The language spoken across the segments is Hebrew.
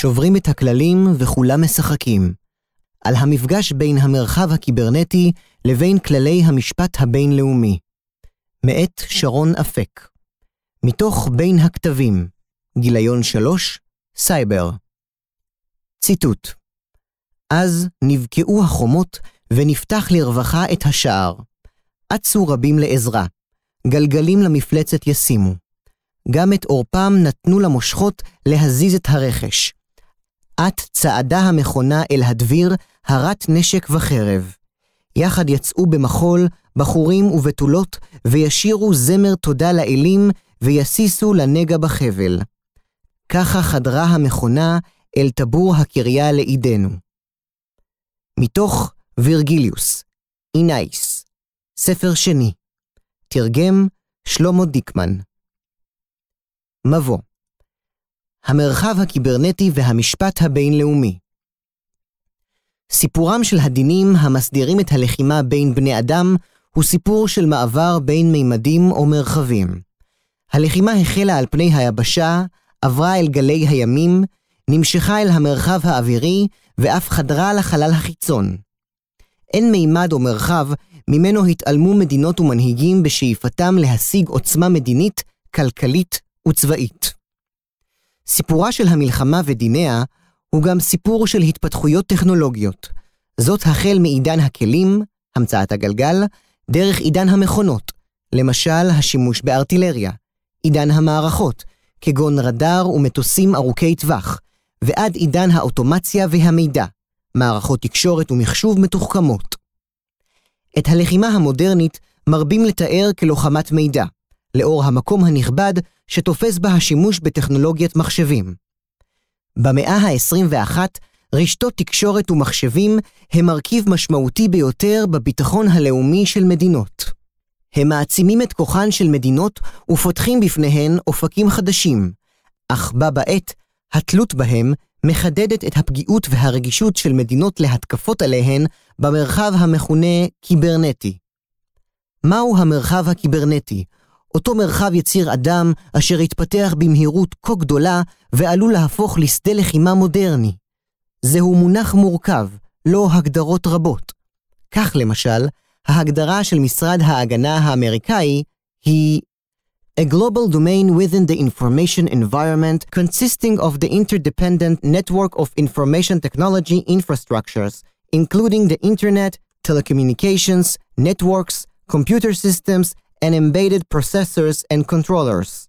שוברים את הכללים וכולם משחקים. על המפגש בין המרחב הקיברנטי לבין כללי המשפט הבינלאומי. מאת שרון אפק. מתוך בין הכתבים, גיליון 3, סייבר. ציטוט: אז נבקעו החומות ונפתח לרווחה את השער. אצו רבים לעזרה, גלגלים למפלצת ישימו. גם את עורפם נתנו למושכות להזיז את הרכש. את צעדה המכונה אל הדביר, הרת נשק וחרב. יחד יצאו במחול בחורים ובתולות, וישירו זמר תודה לאלים, ויסיסו לנגע בחבל. ככה חדרה המכונה אל טבור הקריה לאידנו. מתוך וירגיליוס, אינייס, ספר שני, תרגם שלמה דיקמן. מבוא המרחב הקיברנטי והמשפט הבינלאומי סיפורם של הדינים המסדירים את הלחימה בין בני אדם הוא סיפור של מעבר בין מימדים או מרחבים. הלחימה החלה על פני היבשה, עברה אל גלי הימים, נמשכה אל המרחב האווירי ואף חדרה לחלל החיצון. אין מימד או מרחב ממנו התעלמו מדינות ומנהיגים בשאיפתם להשיג עוצמה מדינית, כלכלית וצבאית. סיפורה של המלחמה ודיניה הוא גם סיפור של התפתחויות טכנולוגיות. זאת החל מעידן הכלים, המצאת הגלגל, דרך עידן המכונות, למשל השימוש בארטילריה, עידן המערכות, כגון רדאר ומטוסים ארוכי טווח, ועד עידן האוטומציה והמידע, מערכות תקשורת ומחשוב מתוחכמות. את הלחימה המודרנית מרבים לתאר כלוחמת מידע, לאור המקום הנכבד שתופס בה השימוש בטכנולוגיית מחשבים. במאה ה-21, רשתות תקשורת ומחשבים הם מרכיב משמעותי ביותר בביטחון הלאומי של מדינות. הם מעצימים את כוחן של מדינות ופותחים בפניהן אופקים חדשים, אך בה בעת, התלות בהם מחדדת את הפגיעות והרגישות של מדינות להתקפות עליהן במרחב המכונה קיברנטי. מהו המרחב הקיברנטי? אותו מרחב יציר אדם אשר התפתח במהירות כה גדולה ועלול להפוך לשדה לחימה מודרני. זהו מונח מורכב, לא הגדרות רבות. כך למשל, ההגדרה של משרד ההגנה האמריקאי היא A global domain within the information environment consisting of the interdependent network of information technology infrastructures, including the internet, telecommunications, networks, computer systems, and embedded processors and controllers.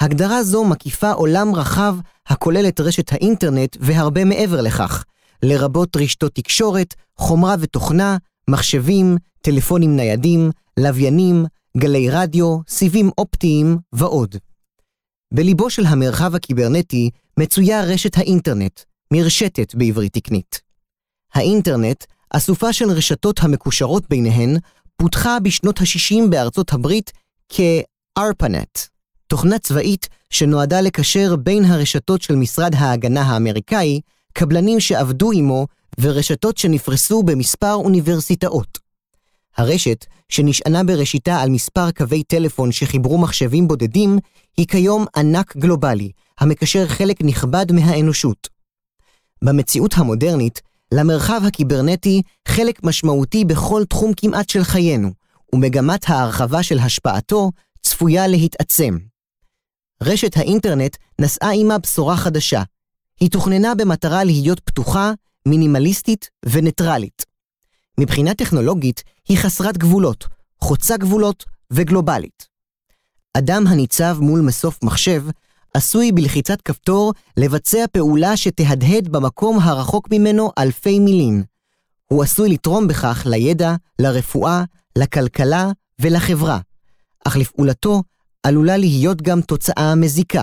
הגדרה זו מקיפה עולם רחב הכולל את רשת האינטרנט והרבה מעבר לכך, לרבות רשתות תקשורת, חומרה ותוכנה, מחשבים, טלפונים ניידים, לוויינים, גלי רדיו, סיבים אופטיים ועוד. בליבו של המרחב הקיברנטי מצויה רשת האינטרנט, מרשתת בעברית תקנית. האינטרנט, אסופה של רשתות המקושרות ביניהן, פותחה בשנות ה-60 בארצות הברית כ-ARPANET, תוכנה צבאית שנועדה לקשר בין הרשתות של משרד ההגנה האמריקאי, קבלנים שעבדו עמו ורשתות שנפרסו במספר אוניברסיטאות. הרשת, שנשענה בראשיתה על מספר קווי טלפון שחיברו מחשבים בודדים, היא כיום ענק גלובלי, המקשר חלק נכבד מהאנושות. במציאות המודרנית, למרחב הקיברנטי חלק משמעותי בכל תחום כמעט של חיינו, ומגמת ההרחבה של השפעתו צפויה להתעצם. רשת האינטרנט נשאה עימה בשורה חדשה. היא תוכננה במטרה להיות פתוחה, מינימליסטית וניטרלית. מבחינה טכנולוגית היא חסרת גבולות, חוצה גבולות וגלובלית. אדם הניצב מול מסוף מחשב עשוי בלחיצת כפתור לבצע פעולה שתהדהד במקום הרחוק ממנו אלפי מילים. הוא עשוי לתרום בכך לידע, לרפואה, לכלכלה ולחברה, אך לפעולתו עלולה להיות גם תוצאה מזיקה.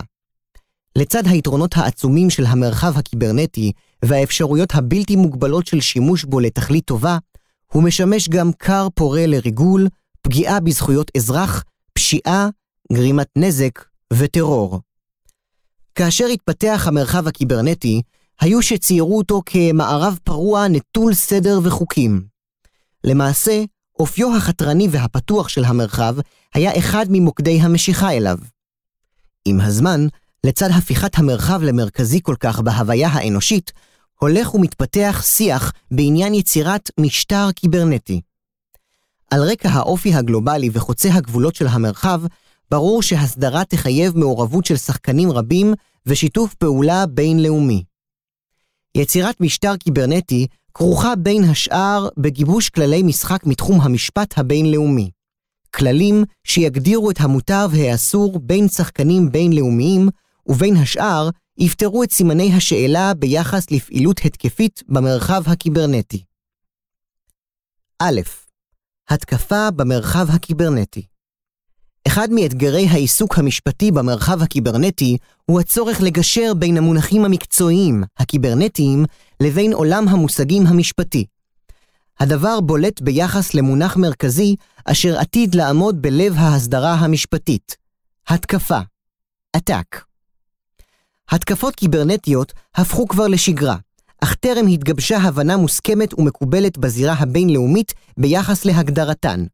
לצד היתרונות העצומים של המרחב הקיברנטי והאפשרויות הבלתי מוגבלות של שימוש בו לתכלית טובה, הוא משמש גם כר פורה לריגול, פגיעה בזכויות אזרח, פשיעה, גרימת נזק וטרור. כאשר התפתח המרחב הקיברנטי, היו שציירו אותו כמערב פרוע נטול סדר וחוקים. למעשה, אופיו החתרני והפתוח של המרחב היה אחד ממוקדי המשיכה אליו. עם הזמן, לצד הפיכת המרחב למרכזי כל כך בהוויה האנושית, הולך ומתפתח שיח בעניין יצירת משטר קיברנטי. על רקע האופי הגלובלי וחוצה הגבולות של המרחב, ברור שהסדרה תחייב מעורבות של שחקנים רבים ושיתוף פעולה בינלאומי. יצירת משטר קיברנטי כרוכה בין השאר בגיבוש כללי משחק מתחום המשפט הבינלאומי. כללים שיגדירו את המותר והאסור בין שחקנים בינלאומיים, ובין השאר יפתרו את סימני השאלה ביחס לפעילות התקפית במרחב הקיברנטי. א. התקפה במרחב הקיברנטי אחד מאתגרי העיסוק המשפטי במרחב הקיברנטי הוא הצורך לגשר בין המונחים המקצועיים, הקיברנטיים, לבין עולם המושגים המשפטי. הדבר בולט ביחס למונח מרכזי אשר עתיד לעמוד בלב ההסדרה המשפטית, התקפה, attack. התקפות קיברנטיות הפכו כבר לשגרה, אך טרם התגבשה הבנה מוסכמת ומקובלת בזירה הבינלאומית ביחס להגדרתן.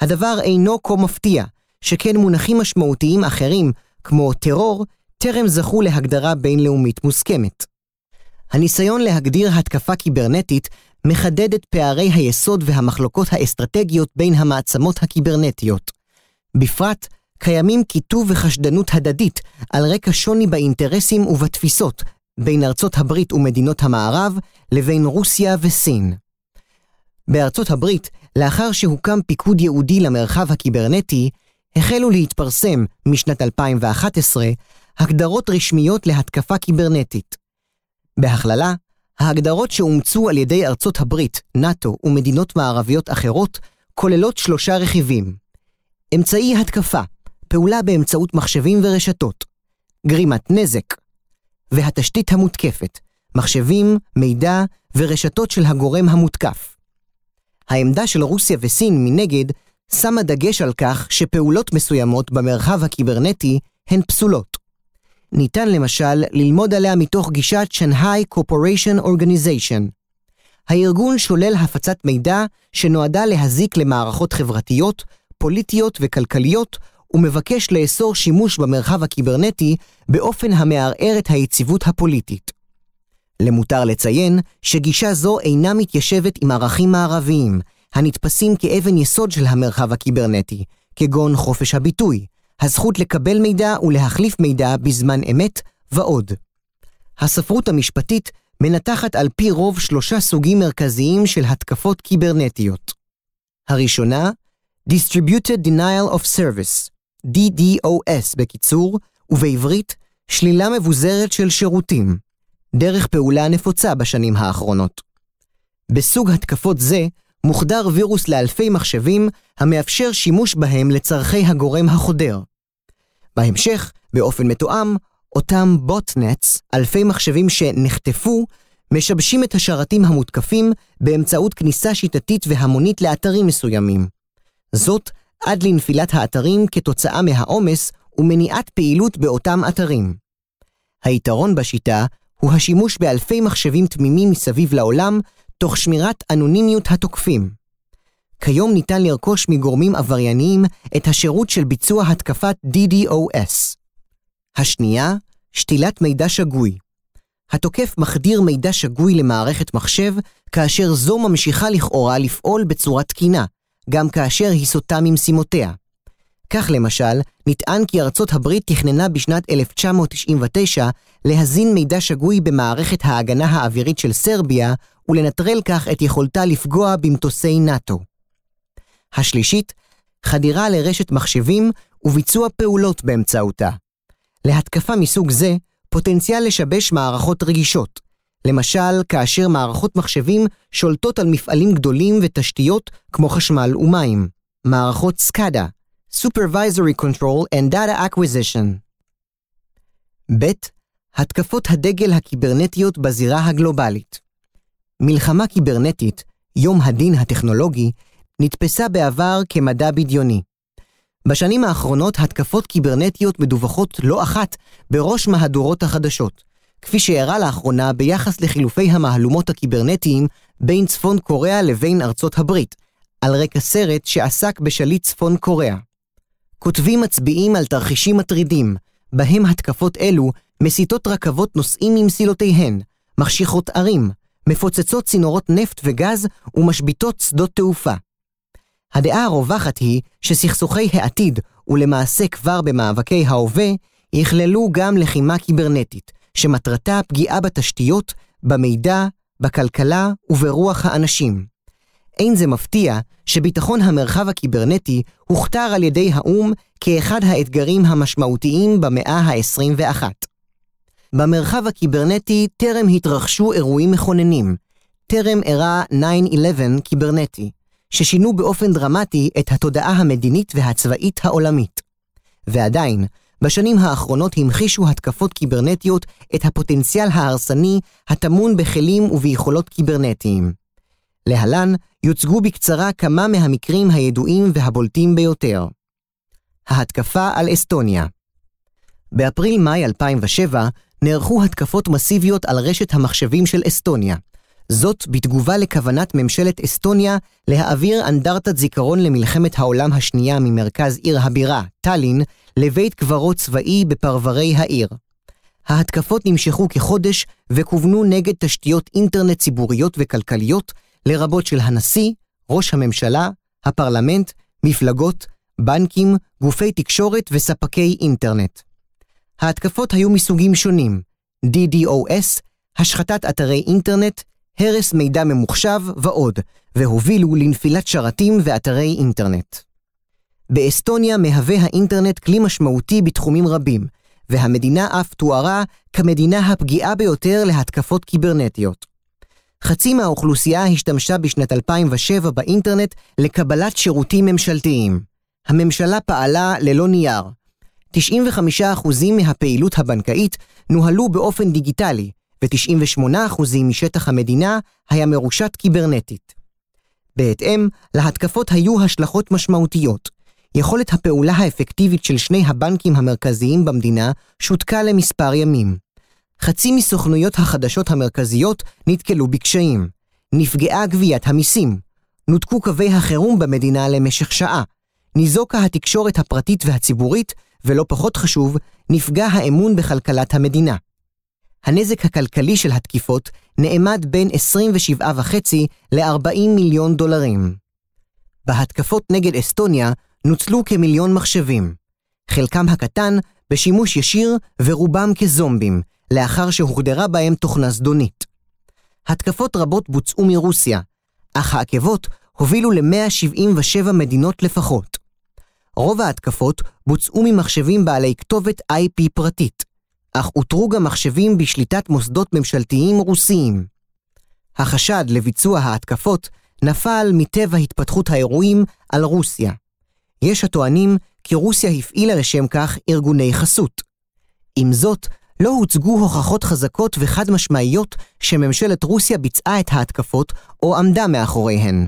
הדבר אינו כה מפתיע, שכן מונחים משמעותיים אחרים, כמו טרור, טרם זכו להגדרה בינלאומית מוסכמת. הניסיון להגדיר התקפה קיברנטית מחדד את פערי היסוד והמחלוקות האסטרטגיות בין המעצמות הקיברנטיות. בפרט, קיימים קיטוב וחשדנות הדדית על רקע שוני באינטרסים ובתפיסות בין ארצות הברית ומדינות המערב לבין רוסיה וסין. בארצות הברית, לאחר שהוקם פיקוד ייעודי למרחב הקיברנטי, החלו להתפרסם משנת 2011 הגדרות רשמיות להתקפה קיברנטית. בהכללה, ההגדרות שאומצו על ידי ארצות הברית, נאט"ו ומדינות מערביות אחרות כוללות שלושה רכיבים. אמצעי התקפה, פעולה באמצעות מחשבים ורשתות, גרימת נזק, והתשתית המותקפת, מחשבים, מידע ורשתות של הגורם המותקף. העמדה של רוסיה וסין מנגד שמה דגש על כך שפעולות מסוימות במרחב הקיברנטי הן פסולות. ניתן למשל ללמוד עליה מתוך גישת שנגחאי קורפוריישן אורגניזיישן. הארגון שולל הפצת מידע שנועדה להזיק למערכות חברתיות, פוליטיות וכלכליות, ומבקש לאסור שימוש במרחב הקיברנטי באופן המערער את היציבות הפוליטית. למותר לציין שגישה זו אינה מתיישבת עם ערכים מערביים, הנתפסים כאבן יסוד של המרחב הקיברנטי, כגון חופש הביטוי, הזכות לקבל מידע ולהחליף מידע בזמן אמת ועוד. הספרות המשפטית מנתחת על פי רוב שלושה סוגים מרכזיים של התקפות קיברנטיות. הראשונה, Distributed Denial of Service, DDoS בקיצור, ובעברית, שלילה מבוזרת של שירותים, דרך פעולה נפוצה בשנים האחרונות. בסוג התקפות זה, מוחדר וירוס לאלפי מחשבים המאפשר שימוש בהם לצורכי הגורם החודר. בהמשך, באופן מתואם, אותם בוטנטס, אלפי מחשבים שנחטפו, משבשים את השרתים המותקפים באמצעות כניסה שיטתית והמונית לאתרים מסוימים. זאת עד לנפילת האתרים כתוצאה מהעומס ומניעת פעילות באותם אתרים. היתרון בשיטה הוא השימוש באלפי מחשבים תמימים מסביב לעולם תוך שמירת אנונימיות התוקפים. כיום ניתן לרכוש מגורמים עברייניים את השירות של ביצוע התקפת DDoS. השנייה, שתילת מידע שגוי. התוקף מחדיר מידע שגוי למערכת מחשב, כאשר זו ממשיכה לכאורה לפעול בצורה תקינה, גם כאשר היא סוטה ממשימותיה. כך למשל, נטען כי ארצות הברית תכננה בשנת 1999 להזין מידע שגוי במערכת ההגנה האווירית של סרביה, ולנטרל כך את יכולתה לפגוע במטוסי נאט"ו. השלישית, חדירה לרשת מחשבים וביצוע פעולות באמצעותה. להתקפה מסוג זה, פוטנציאל לשבש מערכות רגישות, למשל כאשר מערכות מחשבים שולטות על מפעלים גדולים ותשתיות כמו חשמל ומים, מערכות סקאדה, Supervisory Control and Data Acquisition. ב. התקפות הדגל הקיברנטיות בזירה הגלובלית. מלחמה קיברנטית, יום הדין הטכנולוגי, נתפסה בעבר כמדע בדיוני. בשנים האחרונות התקפות קיברנטיות מדווחות לא אחת בראש מהדורות החדשות, כפי שאירע לאחרונה ביחס לחילופי המהלומות הקיברנטיים בין צפון קוריאה לבין ארצות הברית, על רקע סרט שעסק בשליט צפון קוריאה. כותבים מצביעים על תרחישים מטרידים, בהם התקפות אלו מסיטות רכבות נוסעים ממסילותיהן, מחשיכות ערים, מפוצצות צינורות נפט וגז ומשביתות שדות תעופה. הדעה הרווחת היא שסכסוכי העתיד, ולמעשה כבר במאבקי ההווה, יכללו גם לחימה קיברנטית, שמטרתה פגיעה בתשתיות, במידע, בכלכלה וברוח האנשים. אין זה מפתיע שביטחון המרחב הקיברנטי הוכתר על ידי האו"ם כאחד האתגרים המשמעותיים במאה ה-21. במרחב הקיברנטי טרם התרחשו אירועים מכוננים, טרם אירע 9-11 קיברנטי, ששינו באופן דרמטי את התודעה המדינית והצבאית העולמית. ועדיין, בשנים האחרונות המחישו התקפות קיברנטיות את הפוטנציאל ההרסני הטמון בכלים וביכולות קיברנטיים. להלן יוצגו בקצרה כמה מהמקרים הידועים והבולטים ביותר. ההתקפה על אסטוניה באפריל-מאי 2007 נערכו התקפות מסיביות על רשת המחשבים של אסטוניה, זאת בתגובה לכוונת ממשלת אסטוניה להעביר אנדרטת זיכרון למלחמת העולם השנייה ממרכז עיר הבירה, טאלין, לבית קברות צבאי בפרברי העיר. ההתקפות נמשכו כחודש וכוונו נגד תשתיות אינטרנט ציבוריות וכלכליות, לרבות של הנשיא, ראש הממשלה, הפרלמנט, מפלגות, בנקים, גופי תקשורת וספקי אינטרנט. ההתקפות היו מסוגים שונים, DDoS, השחתת אתרי אינטרנט, הרס מידע ממוחשב ועוד, והובילו לנפילת שרתים ואתרי אינטרנט. באסטוניה מהווה האינטרנט כלי משמעותי בתחומים רבים, והמדינה אף תוארה כמדינה הפגיעה ביותר להתקפות קיברנטיות. חצי מהאוכלוסייה השתמשה בשנת 2007 באינטרנט לקבלת שירותים ממשלתיים. הממשלה פעלה ללא נייר. 95% מהפעילות הבנקאית נוהלו באופן דיגיטלי, ו-98% משטח המדינה היה מרושת קיברנטית. בהתאם, להתקפות היו השלכות משמעותיות. יכולת הפעולה האפקטיבית של שני הבנקים המרכזיים במדינה שותקה למספר ימים. חצי מסוכנויות החדשות המרכזיות נתקלו בקשיים. נפגעה גביית המיסים. נותקו קווי החירום במדינה למשך שעה. ניזוקה התקשורת הפרטית והציבורית, ולא פחות חשוב, נפגע האמון בכלכלת המדינה. הנזק הכלכלי של התקיפות נאמד בין 27.5 ל-40 מיליון דולרים. בהתקפות נגד אסטוניה נוצלו כמיליון מחשבים. חלקם הקטן בשימוש ישיר ורובם כזומבים, לאחר שהוחדרה בהם תוכנה זדונית. התקפות רבות בוצעו מרוסיה, אך העקבות הובילו ל-177 מדינות לפחות. רוב ההתקפות בוצעו ממחשבים בעלי כתובת IP פרטית, אך אותרו גם מחשבים בשליטת מוסדות ממשלתיים רוסיים. החשד לביצוע ההתקפות נפל מטבע התפתחות האירועים על רוסיה. יש הטוענים כי רוסיה הפעילה לשם כך ארגוני חסות. עם זאת, לא הוצגו הוכחות חזקות וחד משמעיות שממשלת רוסיה ביצעה את ההתקפות או עמדה מאחוריהן.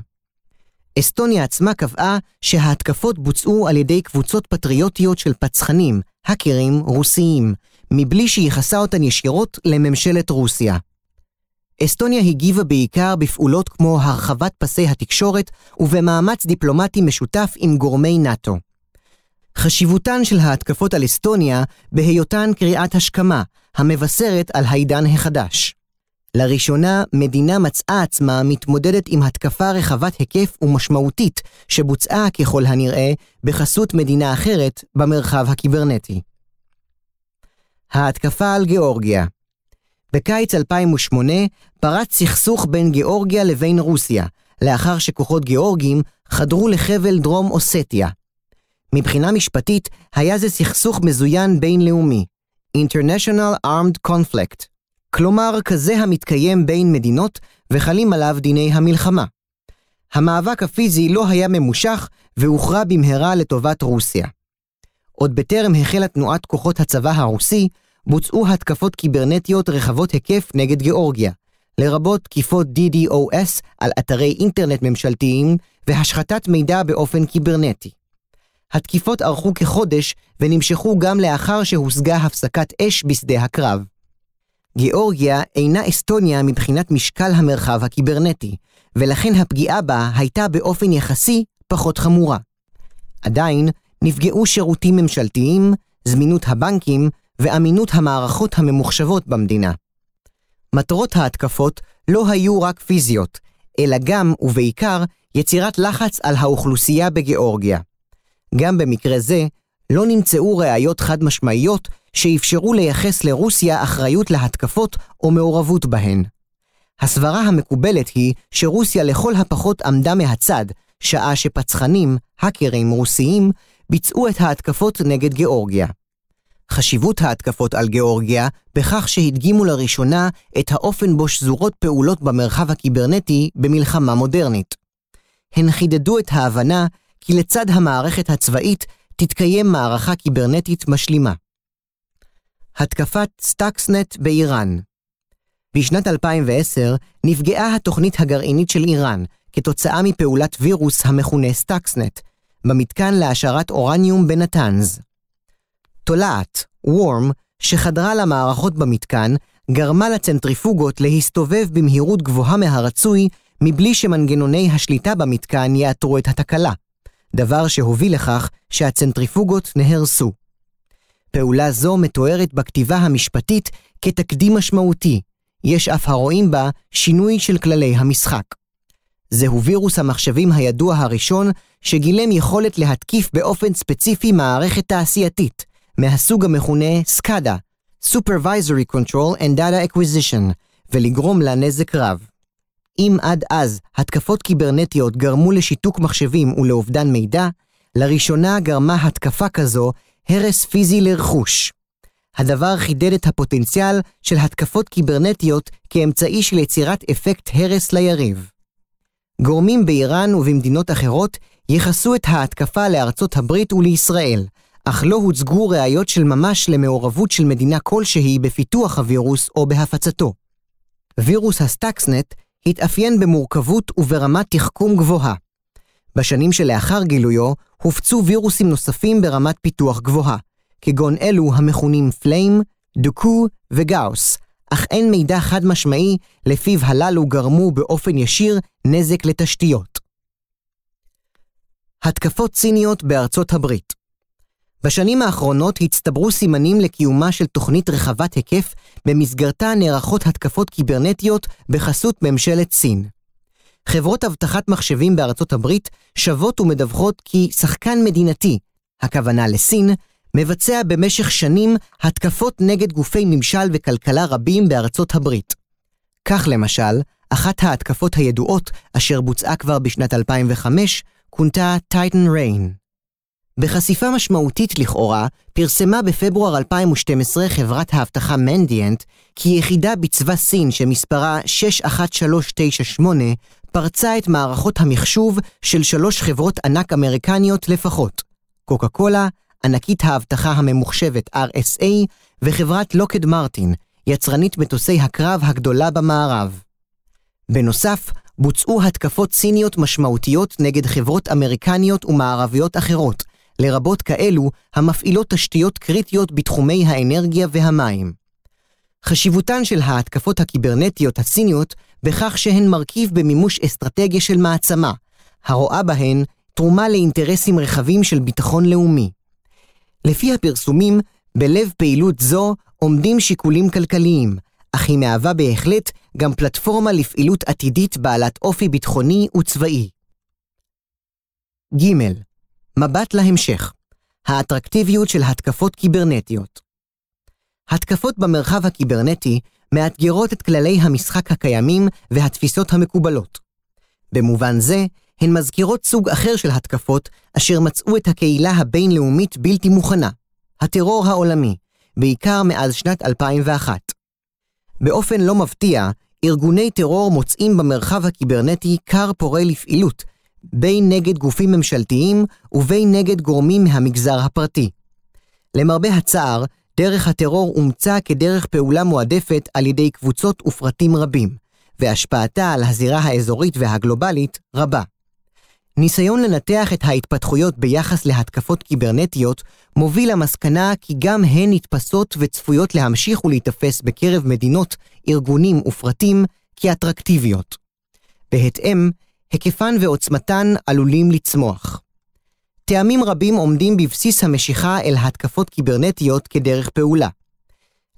אסטוניה עצמה קבעה שההתקפות בוצעו על ידי קבוצות פטריוטיות של פצחנים, האקרים רוסיים, מבלי שייחסה אותן ישירות לממשלת רוסיה. אסטוניה הגיבה בעיקר בפעולות כמו הרחבת פסי התקשורת ובמאמץ דיפלומטי משותף עם גורמי נאט"ו. חשיבותן של ההתקפות על אסטוניה בהיותן קריאת השכמה, המבשרת על העידן החדש. לראשונה, מדינה מצאה עצמה מתמודדת עם התקפה רחבת היקף ומשמעותית שבוצעה ככל הנראה בחסות מדינה אחרת במרחב הקיברנטי. ההתקפה על גיאורגיה בקיץ 2008 פרץ סכסוך בין גיאורגיה לבין רוסיה, לאחר שכוחות גיאורגים חדרו לחבל דרום אוסטיה. מבחינה משפטית, היה זה סכסוך מזוין בינלאומי, International Armed Conflict, כלומר כזה המתקיים בין מדינות וחלים עליו דיני המלחמה. המאבק הפיזי לא היה ממושך והוכרע במהרה לטובת רוסיה. עוד בטרם החלה תנועת כוחות הצבא הרוסי, בוצעו התקפות קיברנטיות רחבות היקף נגד גיאורגיה, לרבות תקיפות DDoS על אתרי אינטרנט ממשלתיים והשחתת מידע באופן קיברנטי. התקיפות ארכו כחודש ונמשכו גם לאחר שהושגה הפסקת אש בשדה הקרב. גיאורגיה אינה אסטוניה מבחינת משקל המרחב הקיברנטי, ולכן הפגיעה בה הייתה באופן יחסי פחות חמורה. עדיין, נפגעו שירותים ממשלתיים, זמינות הבנקים ואמינות המערכות הממוחשבות במדינה. מטרות ההתקפות לא היו רק פיזיות, אלא גם, ובעיקר, יצירת לחץ על האוכלוסייה בגאורגיה. גם במקרה זה, לא נמצאו ראיות חד משמעיות שאפשרו לייחס לרוסיה אחריות להתקפות או מעורבות בהן. הסברה המקובלת היא שרוסיה לכל הפחות עמדה מהצד, שעה שפצחנים, האקרים רוסיים, ביצעו את ההתקפות נגד גאורגיה. חשיבות ההתקפות על גאורגיה בכך שהדגימו לראשונה את האופן בו שזורות פעולות במרחב הקיברנטי במלחמה מודרנית. הן חידדו את ההבנה כי לצד המערכה הצבאית תתקיים מערכה קיברנטית משלימה. התקפת סטאקסנט באיראן בשנת 2010 נפגעה התוכנית הגרעינית של איראן כתוצאה מפעולת וירוס המכונה סטאקסנט, במתקן להעשרת אורניום בנתנז. תולעת, worm, שחדרה למערכות במתקן, גרמה לצנטריפוגות להסתובב במהירות גבוהה מהרצוי, מבלי שמנגנוני השליטה במתקן יאתרו את התקלה, דבר שהוביל לכך שהצנטריפוגות נהרסו. פעולה זו מתוארת בכתיבה המשפטית כתקדים משמעותי, יש אף הרואים בה שינוי של כללי המשחק. זהו וירוס המחשבים הידוע הראשון שגילם יכולת להתקיף באופן ספציפי מערכת תעשייתית, מהסוג המכונה SCADA, Supervisory Control and Data Acquisition, ולגרום לה נזק רב. אם עד אז התקפות קיברנטיות גרמו לשיתוק מחשבים ולאובדן מידע, לראשונה גרמה התקפה כזו הרס פיזי לרכוש. הדבר חידד את הפוטנציאל של התקפות קיברנטיות כאמצעי של יצירת אפקט הרס ליריב. גורמים באיראן ובמדינות אחרות ייחסו את ההתקפה לארצות הברית ולישראל, אך לא הוצגו ראיות של ממש למעורבות של מדינה כלשהי בפיתוח הווירוס או בהפצתו. וירוס הסטאקסנט התאפיין במורכבות וברמת תחכום גבוהה. בשנים שלאחר גילויו הופצו וירוסים נוספים ברמת פיתוח גבוהה, כגון אלו המכונים פליים, דוקו וגאוס, אך אין מידע חד משמעי לפיו הללו גרמו באופן ישיר נזק לתשתיות. התקפות ציניות בארצות הברית בשנים האחרונות הצטברו סימנים לקיומה של תוכנית רחבת היקף, במסגרתה נערכות התקפות קיברנטיות בחסות ממשלת סין. חברות אבטחת מחשבים בארצות הברית שבות ומדווחות כי שחקן מדינתי, הכוונה לסין, מבצע במשך שנים התקפות נגד גופי ממשל וכלכלה רבים בארצות הברית. כך למשל, אחת ההתקפות הידועות, אשר בוצעה כבר בשנת 2005, כונתה טייטן ריין. בחשיפה משמעותית לכאורה, פרסמה בפברואר 2012 חברת האבטחה מנדיאנט כי יחידה בצבא סין שמספרה 61398 פרצה את מערכות המחשוב של שלוש חברות ענק אמריקניות לפחות, קוקה קולה, ענקית האבטחה הממוחשבת RSA וחברת לוקד מרטין, יצרנית מטוסי הקרב הגדולה במערב. בנוסף, בוצעו התקפות סיניות משמעותיות נגד חברות אמריקניות ומערביות אחרות, לרבות כאלו המפעילות תשתיות קריטיות בתחומי האנרגיה והמים. חשיבותן של ההתקפות הקיברנטיות הסיניות בכך שהן מרכיב במימוש אסטרטגיה של מעצמה, הרואה בהן תרומה לאינטרסים רחבים של ביטחון לאומי. לפי הפרסומים, בלב פעילות זו עומדים שיקולים כלכליים, אך היא מהווה בהחלט גם פלטפורמה לפעילות עתידית בעלת אופי ביטחוני וצבאי. ג. מבט להמשך האטרקטיביות של התקפות קיברנטיות התקפות במרחב הקיברנטי מאתגרות את כללי המשחק הקיימים והתפיסות המקובלות. במובן זה, הן מזכירות סוג אחר של התקפות אשר מצאו את הקהילה הבינלאומית בלתי מוכנה, הטרור העולמי, בעיקר מאז שנת 2001. באופן לא מפתיע, ארגוני טרור מוצאים במרחב הקיברנטי כר פורה לפעילות, בין נגד גופים ממשלתיים ובין נגד גורמים מהמגזר הפרטי. למרבה הצער, דרך הטרור אומצה כדרך פעולה מועדפת על ידי קבוצות ופרטים רבים, והשפעתה על הזירה האזורית והגלובלית רבה. ניסיון לנתח את ההתפתחויות ביחס להתקפות קיברנטיות מוביל למסקנה כי גם הן נתפסות וצפויות להמשיך ולהיתפס בקרב מדינות, ארגונים ופרטים כאטרקטיביות. בהתאם, היקפן ועוצמתן עלולים לצמוח. טעמים רבים עומדים בבסיס המשיכה אל התקפות קיברנטיות כדרך פעולה.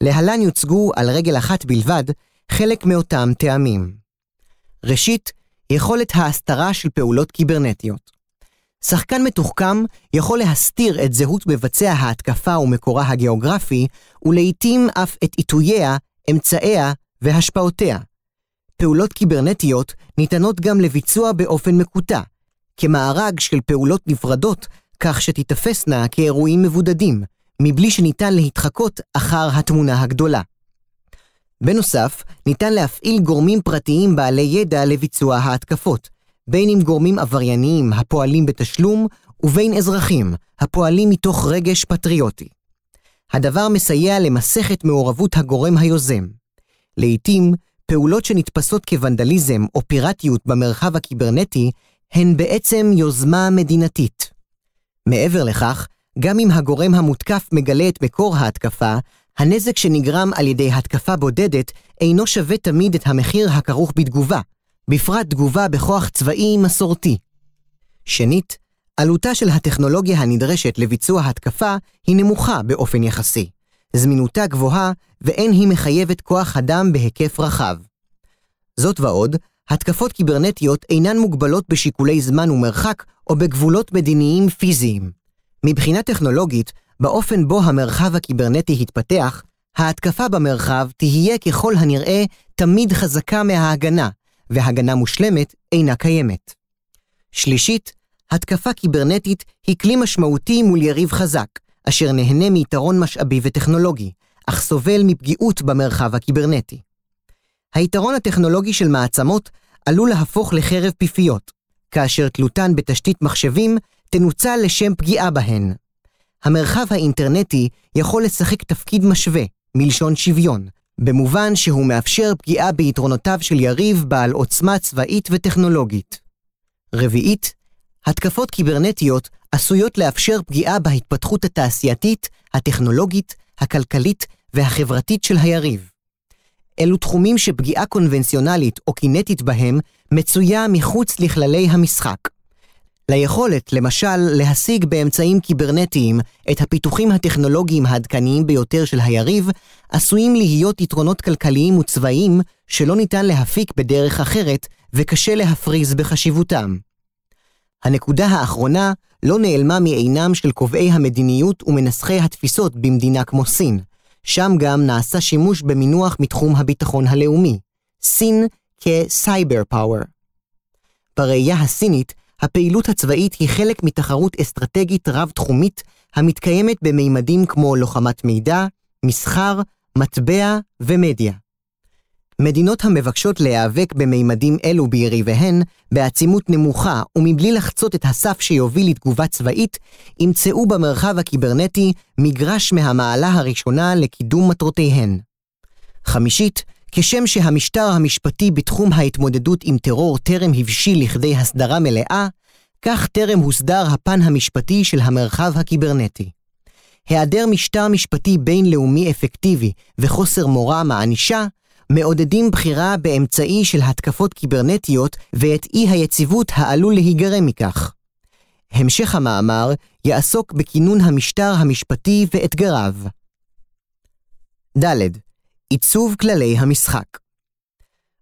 להלן יוצגו על רגל אחת בלבד חלק מאותם טעמים. ראשית, יכולת ההסתרה של פעולות קיברנטיות. שחקן מתוחכם יכול להסתיר את זהות מבצע ההתקפה ומקורה הגיאוגרפי, ולעיתים אף את עיתוייה, אמצעיה והשפעותיה. פעולות קיברנטיות ניתנות גם לביצוע באופן מקוטע, כמארג של פעולות נפרדות, כך שתיתפסנה כאירועים מבודדים, מבלי שניתן להתחקות אחר התמונה הגדולה. בנוסף, ניתן להפעיל גורמים פרטיים בעלי ידע לביצוע ההתקפות, בין אם גורמים עברייניים הפועלים בתשלום, ובין אזרחים הפועלים מתוך רגש פטריוטי. הדבר מסייע למסך את מעורבות הגורם היוזם. לעתים, פעולות שנתפסות כוונדליזם או פיראטיות במרחב הקיברנטי הן בעצם יוזמה מדינתית. מעבר לכך, גם אם הגורם המותקף מגלה את מקור ההתקפה, הנזק שנגרם על ידי התקפה בודדת אינו שווה תמיד את המחיר הכרוך בתגובה, בפרט תגובה בכוח צבאי מסורתי. שנית, עלותה של הטכנולוגיה הנדרשת לביצוע התקפה היא נמוכה באופן יחסי. זמינותה גבוהה ואין היא מחייבת כוח אדם בהיקף רחב. זאת ועוד, התקפות קיברנטיות אינן מוגבלות בשיקולי זמן ומרחק או בגבולות מדיניים פיזיים. מבחינה טכנולוגית, באופן בו המרחב הקיברנטי התפתח, ההתקפה במרחב תהיה ככל הנראה תמיד חזקה מההגנה, והגנה מושלמת אינה קיימת. שלישית, התקפה קיברנטית היא כלי משמעותי מול יריב חזק, אשר נהנה מיתרון משאבי וטכנולוגי, אך סובל מפגיעות במרחב הקיברנטי. היתרון הטכנולוגי של מעצמות עלול להפוך לחרב פיפיות, כאשר תלותן בתשתית מחשבים תנוצל לשם פגיעה בהן. המרחב האינטרנטי יכול לשחק תפקיד משווה, מלשון שוויון, במובן שהוא מאפשר פגיעה ביתרונותיו של יריב בעל עוצמה צבאית וטכנולוגית. רביעית, התקפות קיברנטיות עשויות לאפשר פגיעה בהתפתחות התעשייתית, הטכנולוגית, הכלכלית והחברתית של היריב. אלו תחומים שפגיעה קונבנציונלית או קינטית בהם מצויה מחוץ לכללי המשחק. ליכולת, למשל, להשיג באמצעים קיברנטיים את הפיתוחים הטכנולוגיים העדכניים ביותר של היריב, עשויים להיות יתרונות כלכליים וצבאיים שלא ניתן להפיק בדרך אחרת, וקשה להפריז בחשיבותם. הנקודה האחרונה לא נעלמה מעינם של קובעי המדיניות ומנסחי התפיסות במדינה כמו סין. שם גם נעשה שימוש במינוח מתחום הביטחון הלאומי, סין כסייבר פאוור. בראייה הסינית, הפעילות הצבאית היא חלק מתחרות אסטרטגית רב-תחומית המתקיימת במימדים כמו לוחמת מידע, מסחר, מטבע ומדיה. מדינות המבקשות להיאבק במימדים אלו ביריביהן, בעצימות נמוכה ומבלי לחצות את הסף שיוביל לתגובה צבאית, ימצאו במרחב הקיברנטי מגרש מהמעלה הראשונה לקידום מטרותיהן. חמישית, כשם שהמשטר המשפטי בתחום ההתמודדות עם טרור טרם הבשיל לכדי הסדרה מלאה, כך טרם הוסדר הפן המשפטי של המרחב הקיברנטי. היעדר משטר משפטי בינלאומי אפקטיבי וחוסר מורא מענישה מעודדים בחירה באמצעי של התקפות קיברנטיות ואת אי היציבות העלול להיגרם מכך. המשך המאמר יעסוק בכינון המשטר המשפטי ואתגריו. ד. עיצוב כללי המשחק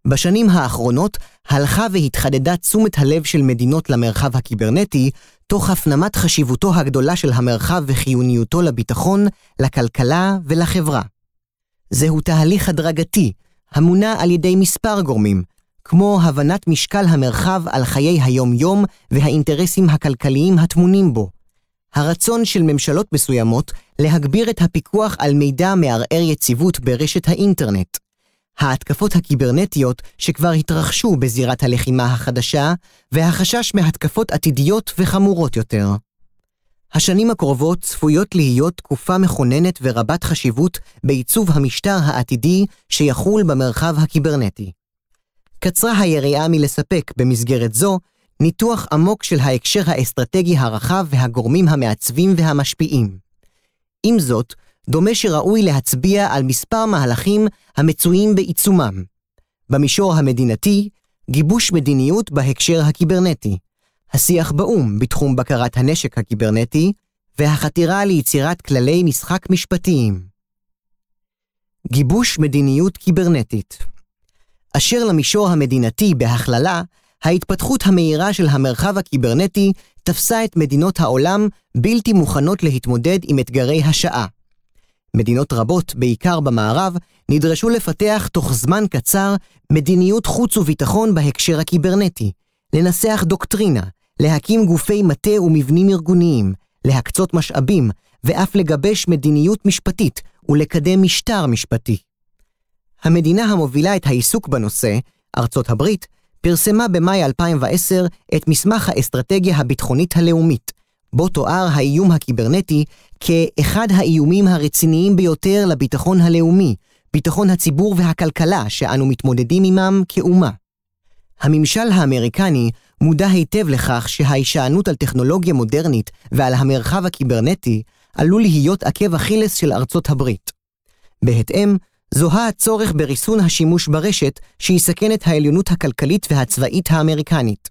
בשנים האחרונות הלכה והתחדדה תשומת הלב של מדינות למרחב הקיברנטי, תוך הפנמת חשיבותו הגדולה של המרחב וחיוניותו לביטחון, לכלכלה ולחברה. זהו תהליך הדרגתי, המונע על ידי מספר גורמים, כמו הבנת משקל המרחב על חיי היום-יום והאינטרסים הכלכליים הטמונים בו. הרצון של ממשלות מסוימות להגביר את הפיקוח על מידע מערער יציבות ברשת האינטרנט. ההתקפות הקיברנטיות שכבר התרחשו בזירת הלחימה החדשה, והחשש מהתקפות עתידיות וחמורות יותר. השנים הקרובות צפויות להיות תקופה מכוננת ורבת חשיבות בעיצוב המשטר העתידי שיחול במרחב הקיברנטי. קצרה היריעה מלספק במסגרת זו ניתוח עמוק של ההקשר האסטרטגי הרחב והגורמים המעצבים והמשפיעים. עם זאת, דומה שראוי להצביע על מספר מהלכים המצויים בעיצומם. במישור המדינתי, גיבוש מדיניות בהקשר הקיברנטי, השיח באו"ם בתחום בקרת הנשק הקיברנטי, והחתירה ליצירת כללי משחק משפטיים. גיבוש מדיניות קיברנטית אשר למישור המדינתי בהכללה, ההתפתחות המהירה של המרחב הקיברנטי תפסה את מדינות העולם בלתי מוכנות להתמודד עם אתגרי השעה. מדינות רבות, בעיקר במערב, נדרשו לפתח תוך זמן קצר מדיניות חוץ וביטחון בהקשר הקיברנטי, לנסח דוקטרינה, להקים גופי מטה ומבנים ארגוניים, להקצות משאבים, ואף לגבש מדיניות משפטית ולקדם משטר משפטי. המדינה המובילה את העיסוק בנושא, ארצות הברית, פרסמה במאי 2010 את מסמך האסטרטגיה הביטחונית הלאומית, בו תואר האיום הקיברנטי כאחד האיומים הרציניים ביותר לביטחון הלאומי, ביטחון הציבור והכלכלה שאנו מתמודדים עמם כאומה. הממשל האמריקני מודע היטב לכך שההישענות על טכנולוגיה מודרנית ועל המרחב הקיברנטי עלול להיות עקב אכילס של ארצות הברית. בהתאם, זוהה הצורך בריסון השימוש ברשת שיסכן את העליונות הכלכלית והצבאית האמריקנית.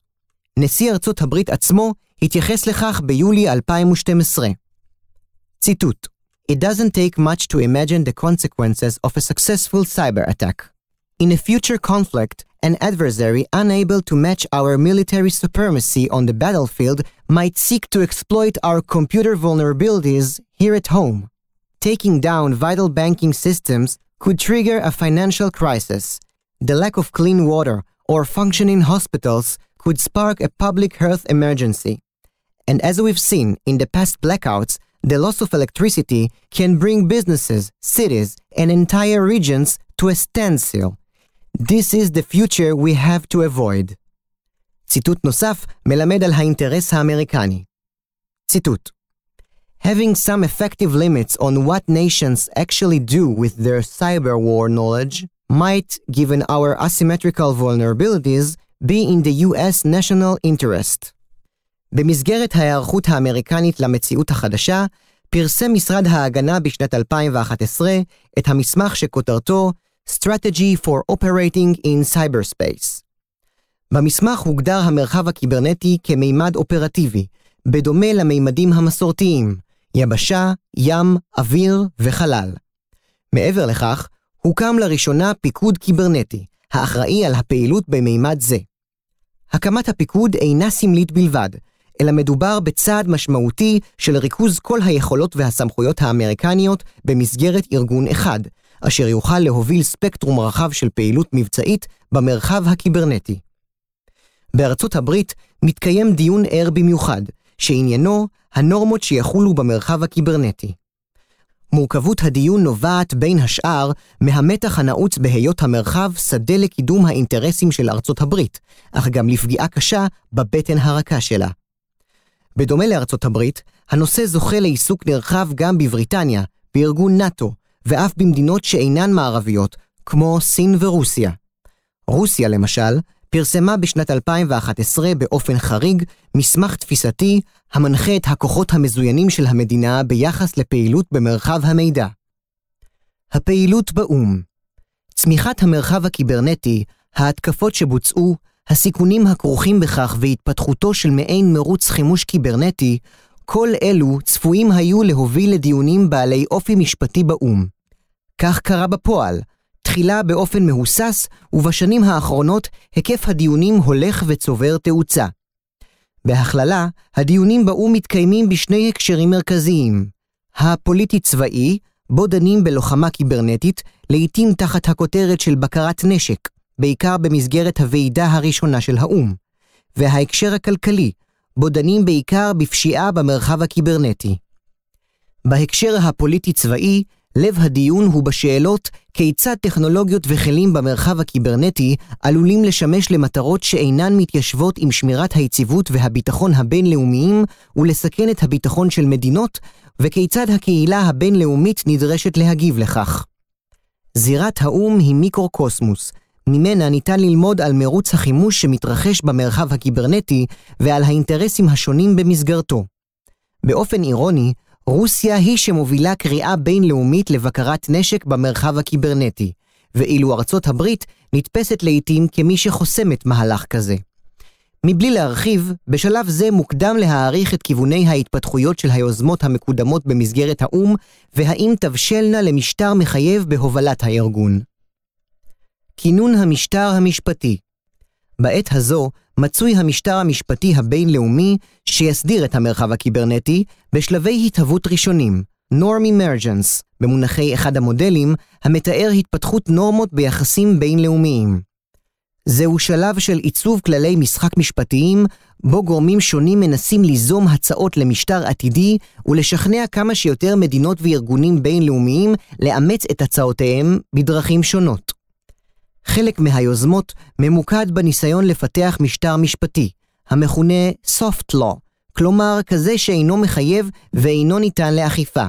נשיא ארצות הברית עצמו התייחס לכך ביולי 2012. ציטוט: It doesn't take much to imagine the consequences of a successful cyber attack. In a future conflict, an adversary unable to match our military supremacy on the battlefield might seek to exploit our computer vulnerabilities here at home. Taking down vital banking systems could trigger a financial crisis. The lack of clean water or functioning hospitals could spark a public health emergency. And as we've seen in the past blackouts, the loss of electricity can bring businesses, cities, and entire regions to a standstill. This is the future we have to avoid. ציטוט נוסף מלמד על האינטרס האמריקני. ציטוט Having some effective limits on what nations actually do with their cyber war knowledge might, given our asymmetrical vulnerabilities, be in the US national interest. במסגרת ההיערכות האמריקנית למציאות החדשה, פרסם משרד ההגנה בשנת 2011 את המסמך שכותרתו Strategy for Operating in Cyberspace. במסמך הוגדר המרחב הקיברנטי כמימד אופרטיבי, בדומה למימדים המסורתיים, יבשה, ים, אוויר וחלל. מעבר לכך, הוקם לראשונה פיקוד קיברנטי, האחראי על הפעילות במימד זה. הקמת הפיקוד אינה סמלית בלבד, אלא מדובר בצעד משמעותי של ריכוז כל היכולות והסמכויות האמריקניות במסגרת ארגון אחד, אשר יוכל להוביל ספקטרום רחב של פעילות מבצעית במרחב הקיברנטי. בארצות הברית מתקיים דיון ער במיוחד, שעניינו הנורמות שיחולו במרחב הקיברנטי. מורכבות הדיון נובעת בין השאר מהמתח הנעוץ בהיות המרחב שדה לקידום האינטרסים של ארצות הברית, אך גם לפגיעה קשה בבטן הרכה שלה. בדומה לארצות הברית, הנושא זוכה לעיסוק נרחב גם בבריטניה, בארגון נאט"ו, ואף במדינות שאינן מערביות, כמו סין ורוסיה. רוסיה, למשל, פרסמה בשנת 2011 באופן חריג מסמך תפיסתי המנחה את הכוחות המזוינים של המדינה ביחס לפעילות במרחב המידע. הפעילות באו"ם צמיחת המרחב הקיברנטי, ההתקפות שבוצעו, הסיכונים הכרוכים בכך והתפתחותו של מעין מרוץ חימוש קיברנטי, כל אלו צפויים היו להוביל לדיונים בעלי אופי משפטי באו"ם. כך קרה בפועל, תחילה באופן מהוסס, ובשנים האחרונות היקף הדיונים הולך וצובר תאוצה. בהכללה, הדיונים באו"ם מתקיימים בשני הקשרים מרכזיים. הפוליטי-צבאי, בו דנים בלוחמה קיברנטית, לעתים תחת הכותרת של בקרת נשק, בעיקר במסגרת הוועידה הראשונה של האו"ם. וההקשר הכלכלי, בו דנים בעיקר בפשיעה במרחב הקיברנטי. בהקשר הפוליטי-צבאי, לב הדיון הוא בשאלות כיצד טכנולוגיות וכלים במרחב הקיברנטי עלולים לשמש למטרות שאינן מתיישבות עם שמירת היציבות והביטחון הבינלאומיים ולסכן את הביטחון של מדינות, וכיצד הקהילה הבינלאומית נדרשת להגיב לכך. זירת האו"ם היא מיקרוקוסמוס, ממנה ניתן ללמוד על מרוץ החימוש שמתרחש במרחב הקיברנטי ועל האינטרסים השונים במסגרתו. באופן אירוני, רוסיה היא שמובילה קריאה בינלאומית לבקרת נשק במרחב הקיברנטי, ואילו ארצות הברית נתפסת לעיתים כמי שחוסמת מהלך כזה. מבלי להרחיב, בשלב זה מוקדם להעריך את כיווני ההתפתחויות של היוזמות המקודמות במסגרת האו"ם, והאם תבשלנה למשטר מחייב בהובלת הארגון. כינון המשטר המשפטי בעת הזו מצוי המשטר המשפטי הבינלאומי שיסדיר את המרחב הקיברנטי בשלבי התהוות ראשונים, Norm Emergence, במונחי אחד המודלים, המתאר התפתחות נורמות ביחסים בינלאומיים. זהו שלב של עיצוב כללי משחק משפטיים, בו גורמים שונים מנסים ליזום הצעות למשטר עתידי ולשכנע כמה שיותר מדינות וארגונים בינלאומיים לאמץ את הצעותיהם בדרכים שונות. חלק מהיוזמות ממוקד בניסיון לפתח משטר משפטי, המכונה Soft Law, כלומר כזה שאינו מחייב ואינו ניתן לאכיפה.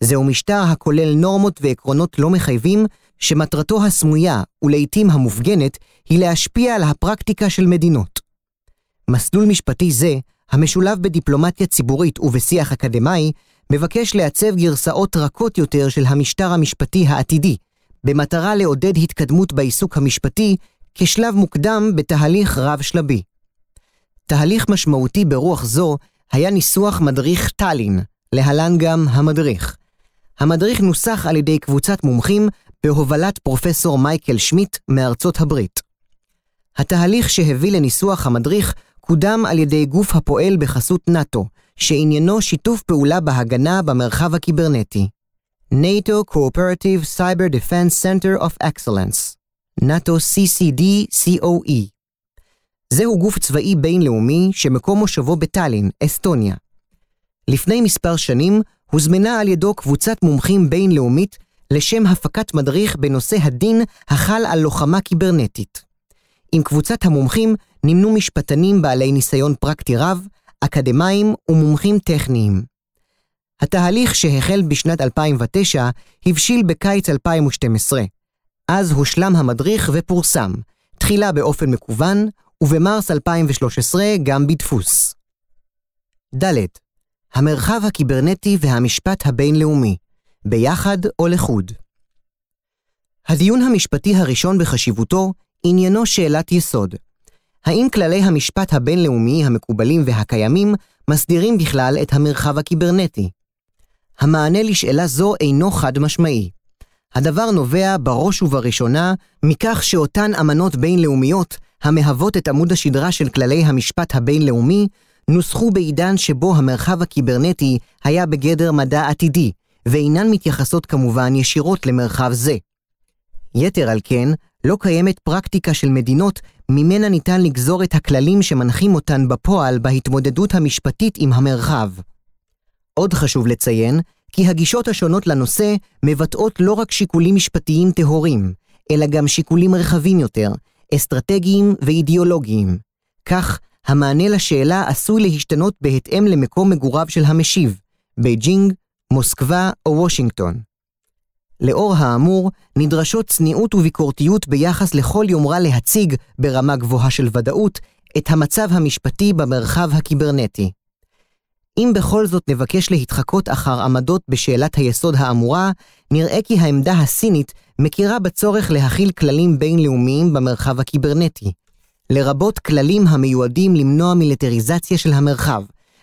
זהו משטר הכולל נורמות ועקרונות לא מחייבים, שמטרתו הסמויה, ולעיתים המופגנת, היא להשפיע על הפרקטיקה של מדינות. מסלול משפטי זה, המשולב בדיפלומטיה ציבורית ובשיח אקדמאי, מבקש לעצב גרסאות רכות יותר של המשטר המשפטי העתידי, במטרה לעודד התקדמות בעיסוק המשפטי כשלב מוקדם בתהליך רב-שלבי. תהליך משמעותי ברוח זו היה ניסוח מדריך טאלין, להלן גם המדריך. המדריך נוסח על ידי קבוצת מומחים בהובלת פרופסור מייקל שמיט מארצות הברית. התהליך שהביא לניסוח המדריך קודם על ידי גוף הפועל בחסות נאט"ו, שעניינו שיתוף פעולה בהגנה במרחב הקיברנטי. NATO Cooperative Cyber Defense Center of Excellence, NATO CCD-COE. זהו גוף צבאי בינלאומי שמקום מושבו בטאלין, אסטוניה. לפני מספר שנים הוזמנה על ידו קבוצת מומחים בינלאומית לשם הפקת מדריך בנושא הדין החל על לוחמה קיברנטית. עם קבוצת המומחים נמנו משפטנים בעלי ניסיון פרקטי רב, אקדמאים ומומחים טכניים. התהליך שהחל בשנת 2009 הבשיל בקיץ 2012. אז הושלם המדריך ופורסם, תחילה באופן מקוון, ובמרס 2013 גם בדפוס. ד. המרחב הקיברנטי והמשפט הבינלאומי, ביחד או לחוד. הדיון המשפטי הראשון בחשיבותו עניינו שאלת יסוד. האם כללי המשפט הבינלאומי המקובלים והקיימים מסדירים בכלל את המרחב הקיברנטי? המענה לשאלה זו אינו חד-משמעי. הדבר נובע בראש ובראשונה מכך שאותן אמנות בינלאומיות, המהוות את עמוד השדרה של כללי המשפט הבינלאומי, נוסחו בעידן שבו המרחב הקיברנטי היה בגדר מדע עתידי, ואינן מתייחסות כמובן ישירות למרחב זה. יתר על כן, לא קיימת פרקטיקה של מדינות ממנה ניתן לגזור את הכללים שמנחים אותן בפועל בהתמודדות המשפטית עם המרחב. עוד חשוב לציין, כי הגישות השונות לנושא מבטאות לא רק שיקולים משפטיים טהורים, אלא גם שיקולים רחבים יותר, אסטרטגיים ואידיאולוגיים. כך, המענה לשאלה עשוי להשתנות בהתאם למקום מגוריו של המשיב, בייג'ינג, מוסקבה או וושינגטון. לאור האמור, נדרשות צניעות וביקורתיות ביחס לכל יומרה להציג, ברמה גבוהה של ודאות, את המצב המשפטי במרחב הקיברנטי. אם בכל זאת נבקש להתחקות אחר עמדות בשאלת היסוד האמורה, נראה כי העמדה הסינית מכירה בצורך להכיל כללים בינלאומיים במרחב הקיברנטי, לרבות כללים המיועדים למנוע מיליטריזציה של המרחב,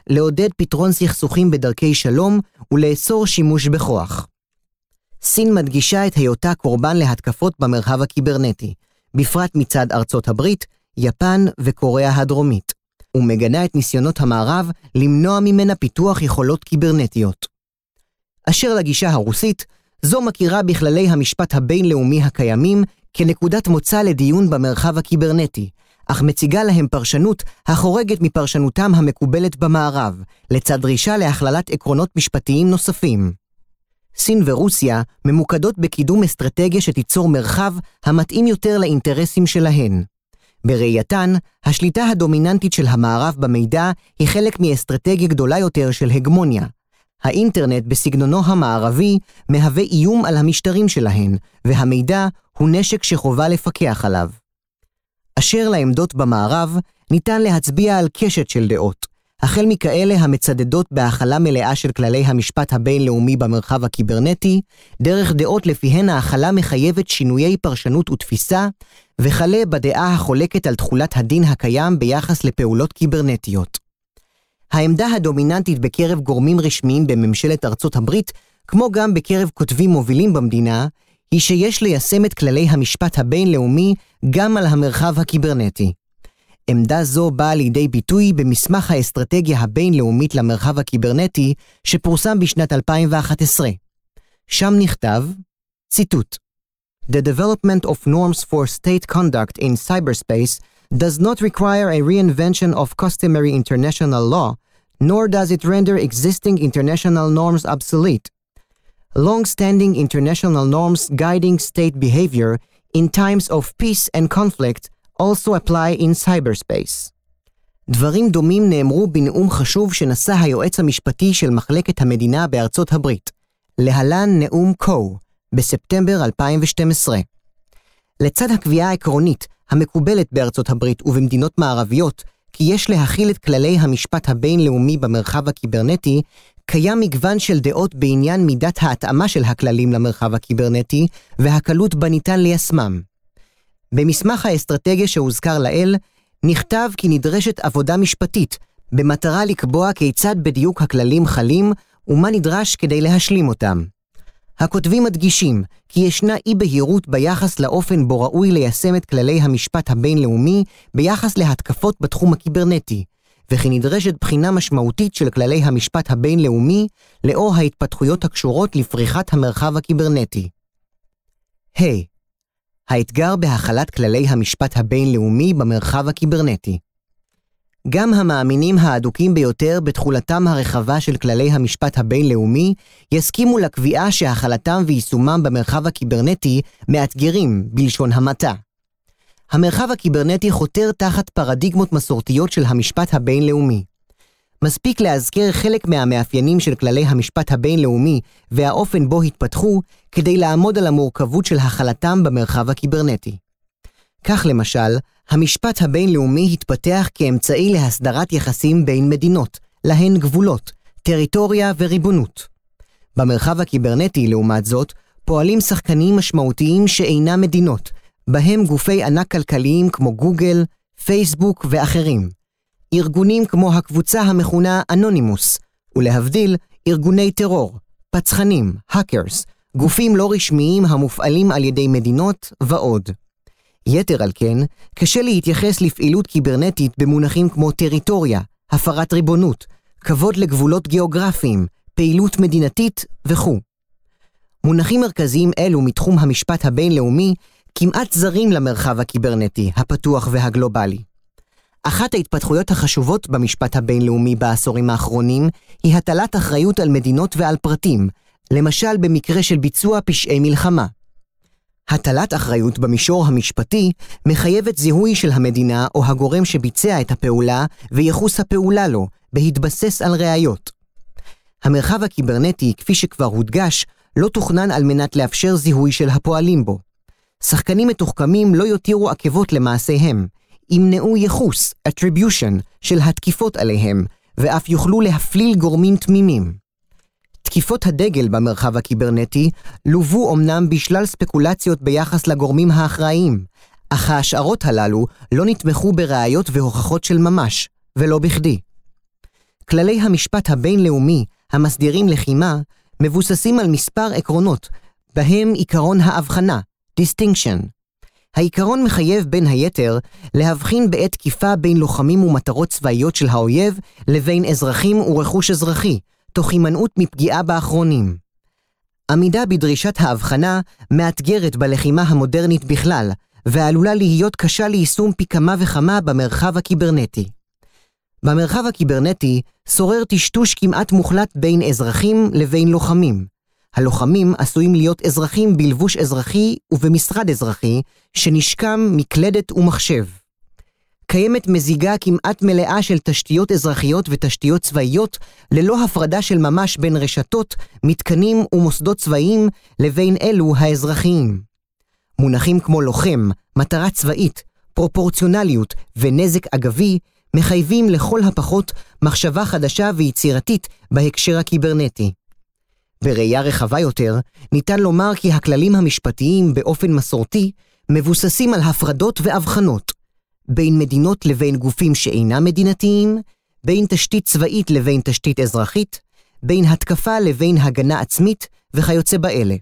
לעודד פתרון סכסוכים בדרכי שלום ולאסור שימוש בכוח. סין מדגישה את היותה קורבן להתקפות במרחב הקיברנטי, בפרט מצד ארצות הברית, יפן וקוריאה הדרומית, ומגנה את ניסיונות המערב למנוע ממנה פיתוח יכולות קיברנטיות. אשר לגישה הרוסית, זו מכירה בכללי המשפט הבינלאומי הקיימים כנקודת מוצא לדיון במרחב הקיברנטי, אך מציגה להם פרשנות החורגת מפרשנותם המקובלת במערב, לצד דרישה להכללת עקרונות משפטיים נוספים. סין ורוסיה ממוקדות בקידום אסטרטגיה שתיצור מרחב המתאים יותר לאינטרסים שלהן. בראייתן, השליטה הדומיננטית של המערב במידע היא חלק מאסטרטגיה גדולה יותר של הגמוניה. האינטרנט בסגנונו המערבי מהווה איום על המשטרים שלהן, והמידע הוא נשק שחובה לפקח עליו. אשר לעמדות במערב, ניתן להצביע על קשת של דעות, החל מכאלה המצדדות בהכלה מלאה של כללי המשפט הבינלאומי במרחב הקיברנטי, דרך דעות לפיהן ההכלה מחייבת שינויי פרשנות ותפיסה, וכלה בדעה החולקת על תכולת הדין הקיים ביחס לפעולות קיברנטיות. העמדה הדומיננטית בקרב גורמים רשמיים בממשלת ארצות הברית, כמו גם בקרב כותבים מובילים במדינה, היא שיש ליישם את כללי המשפט הבינלאומי גם על המרחב הקיברנטי. עמדה זו באה לידי ביטוי במסמך האסטרטגיה הבינלאומית למרחב הקיברנטי שפורסם בשנת 2011. שם נכתב, ציטוט: The development of norms for state conduct in cyberspace does not require a reinvention of customary international law, nor does it render existing international norms obsolete. Long-standing international norms guiding state behavior in times of peace and conflict also apply in cyberspace. דברים דומים נאמרו בנאום חשוב שנשא היועץ המשפטי של מחלקת המדינה בארצות הברית, להלן נאום קו, בספטמבר 2012. לצד הקביעה העקרונית המקובלת בארצות הברית ובמדינות מערביות, כי יש להכיל את כללי המשפט הבינלאומי במרחב הקיברנטי, קיים מגוון של דעות בעניין מידת ההתאמה של הכללים למרחב הקיברנטי והקלות בה ניתן ליישמם. במסמך האסטרטגיה שהוזכר לעיל, נכתב כי נדרשת עבודה משפטית, במטרה לקבוע כיצד בדיוק הכללים חלים ומה נדרש כדי להשלים אותם. הכותבים מדגישים כי ישנה אי-בהירות ביחס לאופן בו ראוי ליישם את כללי המשפט הבינלאומי ביחס להתקפות בתחום הקיברנטי, וכי נדרשת בחינה משמעותית של כללי המשפט הבינלאומי לאור ההתפתחויות הקשורות לפריחת המרחב הקיברנטי. ה. Hey, האתגר בהחלת כללי המשפט הבינלאומי במרחב הקיברנטי. גם המאמינים האדוקים ביותר בתכולתם הרחבה של כללי המשפט הבינלאומי יסכימו לקביעה שהחלתם ויישומם במרחב הקיברנטי מאתגרים, בלשון המעטה. המרחב הקיברנטי חותר תחת פרדיגמות מסורתיות של המשפט הבינלאומי. מספיק להזכיר חלק מהמאפיינים של כללי המשפט הבינלאומי והאופן בו התפתחו כדי לעמוד על המורכבות של החלתם במרחב הקיברנטי. כך למשל, המשפט הבינלאומי התפתח כאמצעי להסדרת יחסים בין מדינות, להן גבולות, טריטוריה וריבונות. במרחב הקיברנטי, לעומת זאת, פועלים שחקנים משמעותיים שאינם מדינות, בהם גופי ענק כלכליים כמו גוגל, פייסבוק ואחרים. ארגונים כמו הקבוצה המכונה אנונימוס, ולהבדיל, ארגוני טרור, פצחנים, האקרס, גופים לא רשמיים המופעלים על ידי מדינות ועוד. יתר על כן, קשה להתייחס לפעילות קיברנטית במונחים כמו טריטוריה, הפרת ריבונות, כבוד לגבולות גיאוגרפיים, פעילות מדינתית וכו'. מונחים מרכזיים אלו מתחום המשפט הבינלאומי כמעט זרים למרחב הקיברנטי, הפתוח והגלובלי. אחת ההתפתחויות החשובות במשפט הבינלאומי בעשורים האחרונים היא הטלת אחריות על מדינות ועל פרטים, למשל במקרה של ביצוע פשעי מלחמה. הטלת אחריות במישור המשפטי מחייבת זיהוי של המדינה או הגורם שביצע את הפעולה וייחוס הפעולה לו, בהתבסס על ראיות. המרחב הקיברנטי, כפי שכבר הודגש, לא תוכנן על מנת לאפשר זיהוי של הפועלים בו. שחקנים מתוחכמים לא יותירו עקבות למעשיהם, ימנעו ייחוס, attribution, של התקיפות עליהם, ואף יוכלו להפליל גורמים תמימים. תקיפות הדגל במרחב הקיברנטי לוו אמנם בשלל ספקולציות ביחס לגורמים האחראיים, אך ההשערות הללו לא נתמכו בראיות והוכחות של ממש, ולא בכדי. כללי המשפט הבינלאומי המסדירים לחימה מבוססים על מספר עקרונות, בהם עיקרון ההבחנה, distinction. העיקרון מחייב בין היתר להבחין בעת תקיפה בין לוחמים ומטרות צבאיות של האויב לבין אזרחים ורכוש אזרחי, תוך הימנעות מפגיעה באחרונים. עמידה בדרישת ההבחנה מאתגרת בלחימה המודרנית בכלל, ועלולה להיות קשה ליישום פי כמה וכמה במרחב הקיברנטי. במרחב הקיברנטי שורר טשטוש כמעט מוחלט בין אזרחים לבין לוחמים. הלוחמים עשויים להיות אזרחים בלבוש אזרחי ובמשרד אזרחי, שנשקם מקלדת ומחשב. קיימת מזיגה כמעט מלאה של תשתיות אזרחיות ותשתיות צבאיות, ללא הפרדה של ממש בין רשתות, מתקנים ומוסדות צבאיים לבין אלו האזרחיים. מונחים כמו לוחם, מטרה צבאית, פרופורציונליות ונזק אגבי מחייבים לכל הפחות מחשבה חדשה ויצירתית בהקשר הקיברנטי. בראייה רחבה יותר, ניתן לומר כי הכללים המשפטיים באופן מסורתי מבוססים על הפרדות והבחנות, בין מדינות לבין גופים שאינם מדינתיים, בין תשתית צבאית לבין תשתית אזרחית, בין התקפה לבין הגנה עצמית וכיוצא באלה.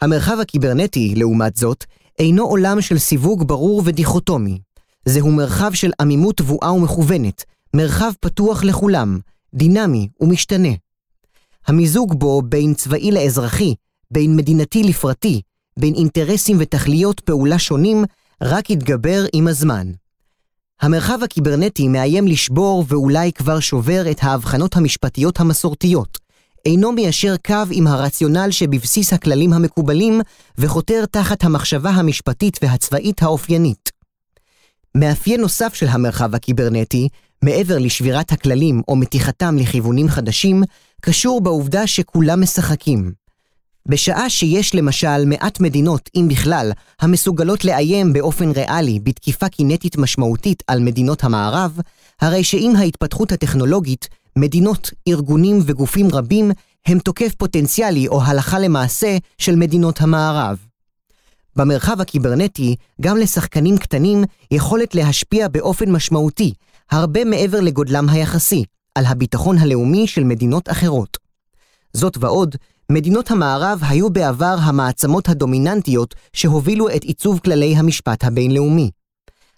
המרחב הקיברנטי, לעומת זאת, אינו עולם של סיווג ברור ודיכוטומי. זהו מרחב של עמימות תבואה ומכוונת, מרחב פתוח לכולם, דינמי ומשתנה. המיזוג בו בין צבאי לאזרחי, בין מדינתי לפרטי, בין אינטרסים ותכליות פעולה שונים, רק יתגבר עם הזמן. המרחב הקיברנטי מאיים לשבור ואולי כבר שובר את ההבחנות המשפטיות המסורתיות, אינו מיישר קו עם הרציונל שבבסיס הכללים המקובלים וחותר תחת המחשבה המשפטית והצבאית האופיינית. מאפיין נוסף של המרחב הקיברנטי, מעבר לשבירת הכללים או מתיחתם לכיוונים חדשים, קשור בעובדה שכולם משחקים. בשעה שיש למשל מעט מדינות, אם בכלל, המסוגלות לאיים באופן ריאלי בתקיפה קינטית משמעותית על מדינות המערב, הרי שעם ההתפתחות הטכנולוגית, מדינות, ארגונים וגופים רבים הם תוקף פוטנציאלי או הלכה למעשה של מדינות המערב. במרחב הקיברנטי, גם לשחקנים קטנים יכולת להשפיע באופן משמעותי, הרבה מעבר לגודלם היחסי, על הביטחון הלאומי של מדינות אחרות. זאת ועוד, מדינות המערב היו בעבר המעצמות הדומיננטיות שהובילו את עיצוב כללי המשפט הבינלאומי.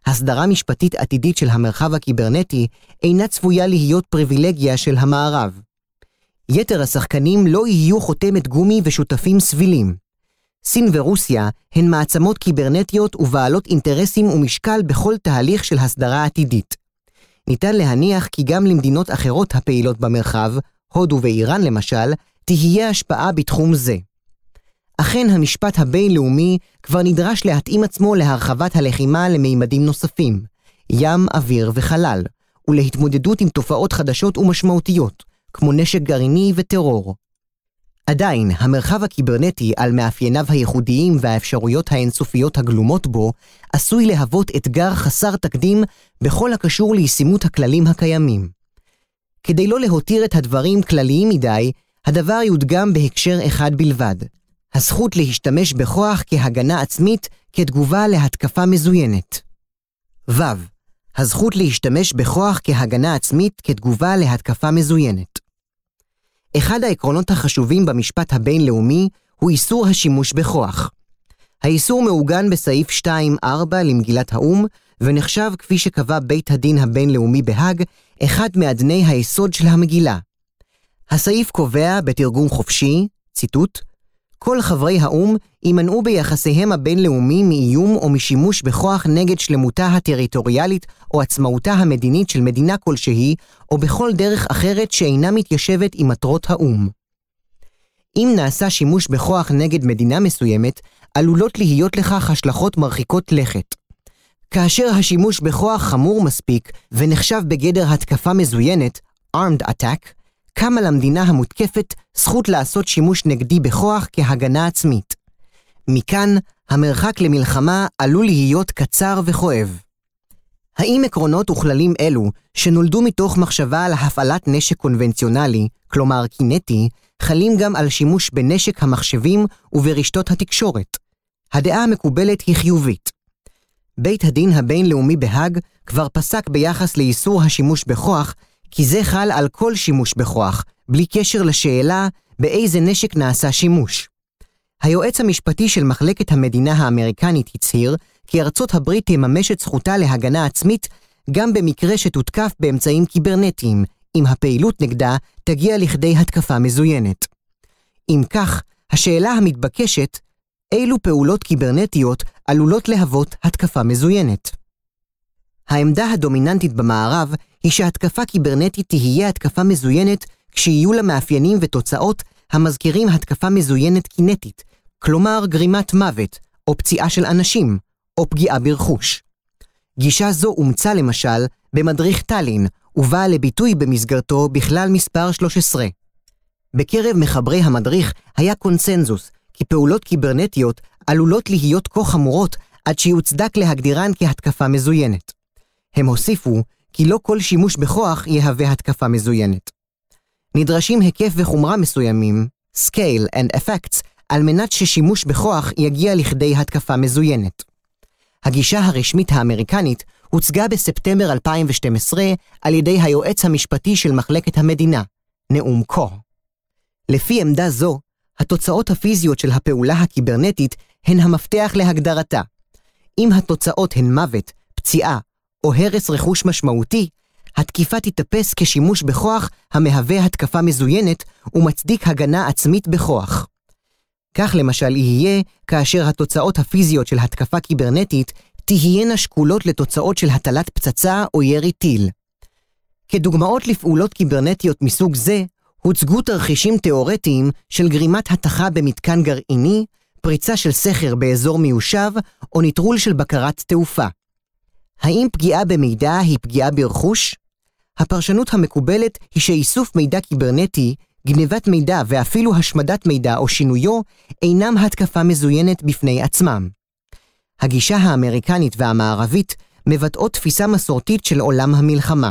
הסדרה משפטית עתידית של המרחב הקיברנטי אינה צפויה להיות פריבילגיה של המערב. יתר השחקנים לא יהיו חותמת גומי ושותפים סבילים. סין ורוסיה הן מעצמות קיברנטיות ובעלות אינטרסים ומשקל בכל תהליך של הסדרה עתידית. ניתן להניח כי גם למדינות אחרות הפעילות במרחב, הודו ואיראן למשל, תהיה השפעה בתחום זה. אכן המשפט הבינלאומי כבר נדרש להתאים עצמו להרחבת הלחימה למימדים נוספים, ים, אוויר וחלל, ולהתמודדות עם תופעות חדשות ומשמעותיות, כמו נשק גרעיני וטרור. עדיין, המרחב הקיברנטי על מאפייניו הייחודיים והאפשרויות האינסופיות הגלומות בו, עשוי להוות אתגר חסר תקדים בכל הקשור לישימות הכללים הקיימים. כדי לא להותיר את הדברים כלליים מדי, הדבר יודגם בהקשר אחד בלבד, הזכות להשתמש בכוח כהגנה עצמית כתגובה להתקפה מזוינת. ו. הזכות להשתמש בכוח כהגנה עצמית כתגובה להתקפה מזוינת. אחד העקרונות החשובים במשפט הבינלאומי הוא איסור השימוש בכוח. האיסור מעוגן בסעיף 2.4 למגילת האו"ם, ונחשב, כפי שקבע בית הדין הבינלאומי בהאג, אחד מאדני היסוד של המגילה. הסעיף קובע, בתרגום חופשי, ציטוט, כל חברי האו"ם יימנעו ביחסיהם הבינלאומיים מאיום או משימוש בכוח נגד שלמותה הטריטוריאלית או עצמאותה המדינית של מדינה כלשהי, או בכל דרך אחרת שאינה מתיישבת עם מטרות האו"ם. אם נעשה שימוש בכוח נגד מדינה מסוימת, עלולות להיות לכך השלכות מרחיקות לכת. כאשר השימוש בכוח חמור מספיק ונחשב בגדר התקפה מזוינת, armed attack, קמה למדינה המותקפת זכות לעשות שימוש נגדי בכוח כהגנה עצמית. מכאן, המרחק למלחמה עלול להיות קצר וכואב. האם עקרונות וכללים אלו, שנולדו מתוך מחשבה על הפעלת נשק קונבנציונלי, כלומר קינטי, חלים גם על שימוש בנשק המחשבים וברשתות התקשורת? הדעה המקובלת היא חיובית. בית הדין הבינלאומי בהאג כבר פסק ביחס לאיסור השימוש בכוח כי זה חל על כל שימוש בכוח, בלי קשר לשאלה באיזה נשק נעשה שימוש. היועץ המשפטי של מחלקת המדינה האמריקנית הצהיר כי ארצות הברית תממש את זכותה להגנה עצמית גם במקרה שתותקף באמצעים קיברנטיים, אם הפעילות נגדה תגיע לכדי התקפה מזוינת. אם כך, השאלה המתבקשת, אילו פעולות קיברנטיות עלולות להוות התקפה מזוינת? העמדה הדומיננטית במערב היא שהתקפה קיברנטית תהיה התקפה מזוינת כשיהיו לה מאפיינים ותוצאות המזכירים התקפה מזוינת קינטית, כלומר גרימת מוות, או פציעה של אנשים, או פגיעה ברכוש. גישה זו אומצה למשל במדריך טאלין, ובאה לביטוי במסגרתו בכלל מספר 13. בקרב מחברי המדריך היה קונסנזוס כי פעולות קיברנטיות עלולות להיות כה חמורות עד שיוצדק להגדירן כהתקפה מזוינת. הם הוסיפו כי לא כל שימוש בכוח יהווה התקפה מזוינת. נדרשים היקף וחומרה מסוימים, scale and effects, על מנת ששימוש בכוח יגיע לכדי התקפה מזוינת. הגישה הרשמית האמריקנית הוצגה בספטמבר 2012 על ידי היועץ המשפטי של מחלקת המדינה, נאום קו. לפי עמדה זו, התוצאות הפיזיות של הפעולה הקיברנטית הן המפתח להגדרתה. אם התוצאות הן מוות, פציעה או הרס רכוש משמעותי, התקיפה תיתפס כשימוש בכוח המהווה התקפה מזוינת ומצדיק הגנה עצמית בכוח. כך למשל יהיה כאשר התוצאות הפיזיות של התקפה קיברנטית תהיינה שקולות לתוצאות של הטלת פצצה או ירי טיל. כדוגמאות לפעולות קיברנטיות מסוג זה, הוצגו תרחישים תאורטיים של גרימת התכה במתקן גרעיני, פריצה של סכר באזור מיושב, או נטרול של בקרת תעופה. האם פגיעה במידע היא פגיעה ברכוש? הפרשנות המקובלת היא שאיסוף מידע קיברנטי, גנבת מידע ואפילו השמדת מידע או שינויו, אינם התקפה מזוינת בפני עצמם. הגישה האמריקנית והמערבית מבטאות תפיסה מסורתית של עולם המלחמה.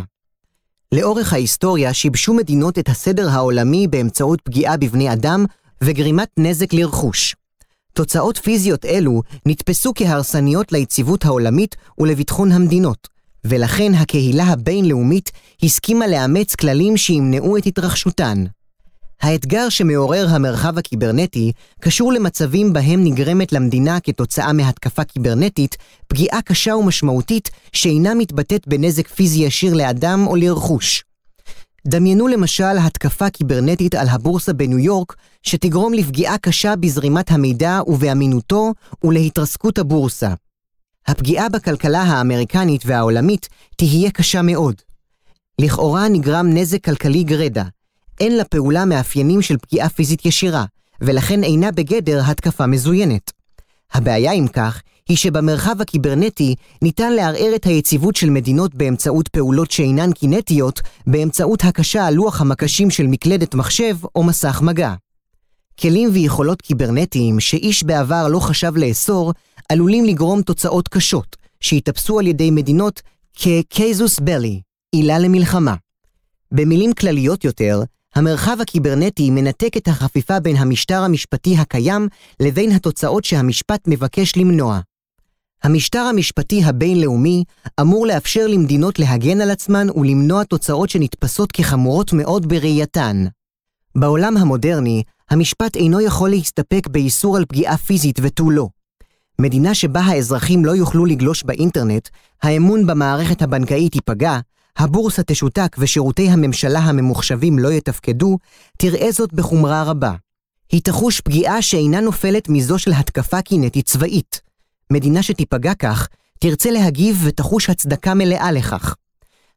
לאורך ההיסטוריה שיבשו מדינות את הסדר העולמי באמצעות פגיעה בבני אדם וגרימת נזק לרכוש. תוצאות פיזיות אלו נתפסו כהרסניות ליציבות העולמית ולביטחון המדינות, ולכן הקהילה הבינלאומית הסכימה לאמץ כללים שימנעו את התרחשותן. האתגר שמעורר המרחב הקיברנטי קשור למצבים בהם נגרמת למדינה כתוצאה מהתקפה קיברנטית פגיעה קשה ומשמעותית שאינה מתבטאת בנזק פיזי ישיר לאדם או לרכוש. דמיינו למשל התקפה קיברנטית על הבורסה בניו יורק, שתגרום לפגיעה קשה בזרימת המידע ובאמינותו ולהתרסקות הבורסה. הפגיעה בכלכלה האמריקנית והעולמית תהיה קשה מאוד. לכאורה נגרם נזק כלכלי גרידא, אין לפעולה מאפיינים של פגיעה פיזית ישירה, ולכן אינה בגדר התקפה מזוינת. הבעיה עם כך, היא שבמרחב הקיברנטי ניתן לערער את היציבות של מדינות באמצעות פעולות שאינן קינטיות, באמצעות הקשה על לוח המקשים של מקלדת מחשב או מסך מגע. כלים ויכולות קיברנטיים שאיש בעבר לא חשב לאסור, עלולים לגרום תוצאות קשות, שיתפסו על ידי מדינות כקייזוס בלי, עילה למלחמה. במילים כלליות יותר, המרחב הקיברנטי מנתק את החפיפה בין המשטר המשפטי הקיים לבין התוצאות שהמשפט מבקש למנוע. המשטר המשפטי הבינלאומי אמור לאפשר למדינות להגן על עצמן ולמנוע תוצאות שנתפסות כחמורות מאוד בראייתן. בעולם המודרני, המשפט אינו יכול להסתפק באיסור על פגיעה פיזית ותו לא. מדינה שבה האזרחים לא יוכלו לגלוש באינטרנט, האמון במערכת הבנקאית ייפגע, הבורסה תשותק ושירותי הממשלה הממוחשבים לא יתפקדו, תראה זאת בחומרה רבה. היא תחוש פגיעה שאינה נופלת מזו של התקפה קינטית צבאית. מדינה שתיפגע כך, תרצה להגיב ותחוש הצדקה מלאה לכך.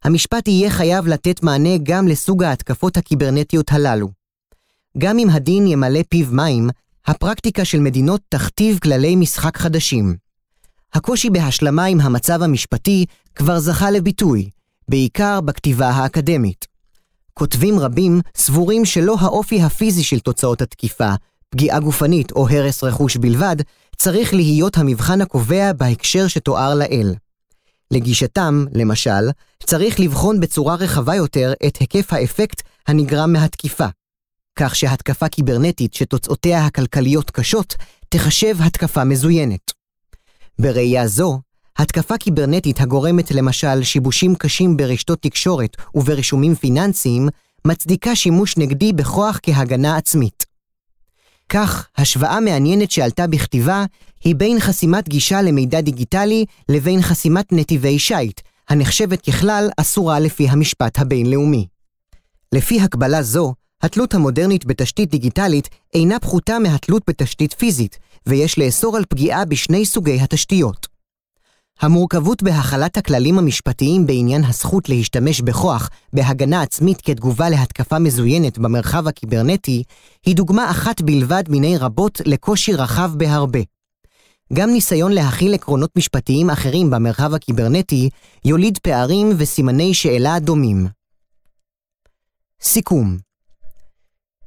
המשפט יהיה חייב לתת מענה גם לסוג ההתקפות הקיברנטיות הללו. גם אם הדין ימלא פיו מים, הפרקטיקה של מדינות תכתיב כללי משחק חדשים. הקושי בהשלמה עם המצב המשפטי כבר זכה לביטוי, בעיקר בכתיבה האקדמית. כותבים רבים סבורים שלא האופי הפיזי של תוצאות התקיפה, פגיעה גופנית או הרס רכוש בלבד, צריך להיות המבחן הקובע בהקשר שתואר לאל. לגישתם, למשל, צריך לבחון בצורה רחבה יותר את היקף האפקט הנגרם מהתקיפה. כך שהתקפה קיברנטית שתוצאותיה הכלכליות קשות, תחשב התקפה מזוינת. בראייה זו, התקפה קיברנטית הגורמת למשל שיבושים קשים ברשתות תקשורת וברישומים פיננסיים, מצדיקה שימוש נגדי בכוח כהגנה עצמית. כך, השוואה מעניינת שעלתה בכתיבה היא בין חסימת גישה למידע דיגיטלי לבין חסימת נתיבי שיט, הנחשבת ככלל אסורה לפי המשפט הבינלאומי. לפי הקבלה זו, התלות המודרנית בתשתית דיגיטלית אינה פחותה מהתלות בתשתית פיזית, ויש לאסור על פגיעה בשני סוגי התשתיות. המורכבות בהחלת הכללים המשפטיים בעניין הזכות להשתמש בכוח בהגנה עצמית כתגובה להתקפה מזוינת במרחב הקיברנטי, היא דוגמה אחת בלבד מיני רבות לקושי רחב בהרבה. גם ניסיון להכיל עקרונות משפטיים אחרים במרחב הקיברנטי יוליד פערים וסימני שאלה דומים. סיכום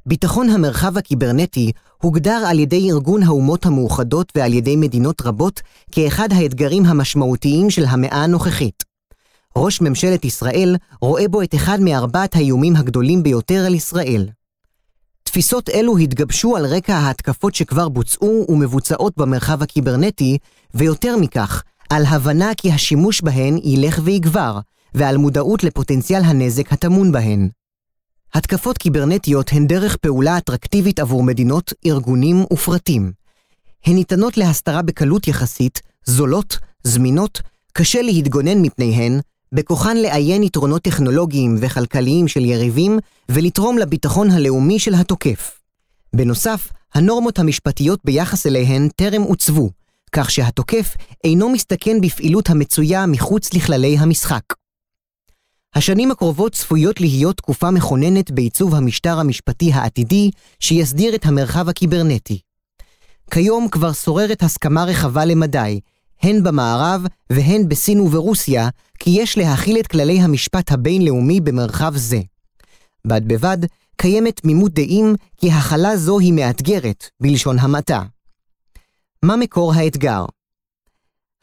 ביטחון המרחב הקיברנטי הוגדר על ידי ארגון האומות המאוחדות ועל ידי מדינות רבות כאחד האתגרים המשמעותיים של המאה הנוכחית. ראש ממשלת ישראל רואה בו את אחד מארבעת האיומים הגדולים ביותר על ישראל. תפיסות אלו התגבשו על רקע ההתקפות שכבר בוצעו ומבוצעות במרחב הקיברנטי, ויותר מכך, על הבנה כי השימוש בהן ילך ויגבר, ועל מודעות לפוטנציאל הנזק הטמון בהן. התקפות קיברנטיות הן דרך פעולה אטרקטיבית עבור מדינות, ארגונים ופרטים. הן ניתנות להסתרה בקלות יחסית, זולות, זמינות, קשה להתגונן מפניהן, בכוחן לעיין יתרונות טכנולוגיים וכלכליים של יריבים ולתרום לביטחון הלאומי של התוקף. בנוסף, הנורמות המשפטיות ביחס אליהן טרם עוצבו, כך שהתוקף אינו מסתכן בפעילות המצויה מחוץ לכללי המשחק. השנים הקרובות צפויות להיות תקופה מכוננת בעיצוב המשטר המשפטי העתידי שיסדיר את המרחב הקיברנטי. כיום כבר שוררת הסכמה רחבה למדי, הן במערב והן בסין וברוסיה, כי יש להכיל את כללי המשפט הבינלאומי במרחב זה. בד בבד, קיימת תמימות דעים כי הכלה זו היא מאתגרת, בלשון המעטה. מה מקור האתגר?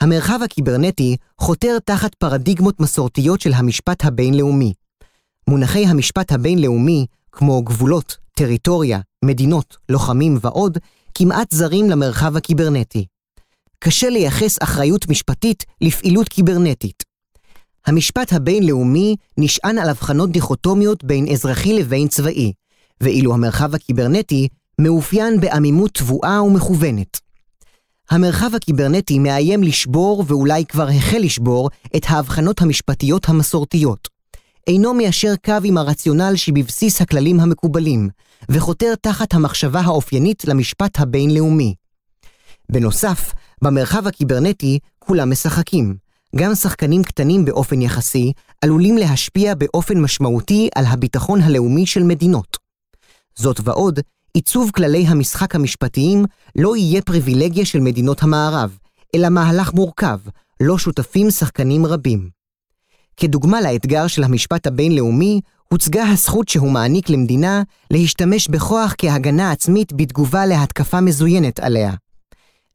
המרחב הקיברנטי חותר תחת פרדיגמות מסורתיות של המשפט הבינלאומי. מונחי המשפט הבינלאומי, כמו גבולות, טריטוריה, מדינות, לוחמים ועוד, כמעט זרים למרחב הקיברנטי. קשה לייחס אחריות משפטית לפעילות קיברנטית. המשפט הבינלאומי נשען על הבחנות דיכוטומיות בין אזרחי לבין צבאי, ואילו המרחב הקיברנטי מאופיין בעמימות תבואה ומכוונת. המרחב הקיברנטי מאיים לשבור ואולי כבר החל לשבור את ההבחנות המשפטיות המסורתיות. אינו מיישר קו עם הרציונל שבבסיס הכללים המקובלים, וחותר תחת המחשבה האופיינית למשפט הבינלאומי. בנוסף, במרחב הקיברנטי כולם משחקים. גם שחקנים קטנים באופן יחסי עלולים להשפיע באופן משמעותי על הביטחון הלאומי של מדינות. זאת ועוד, עיצוב כללי המשחק המשפטיים לא יהיה פריבילגיה של מדינות המערב, אלא מהלך מורכב, לא שותפים שחקנים רבים. כדוגמה לאתגר של המשפט הבינלאומי, הוצגה הזכות שהוא מעניק למדינה להשתמש בכוח כהגנה עצמית בתגובה להתקפה מזוינת עליה.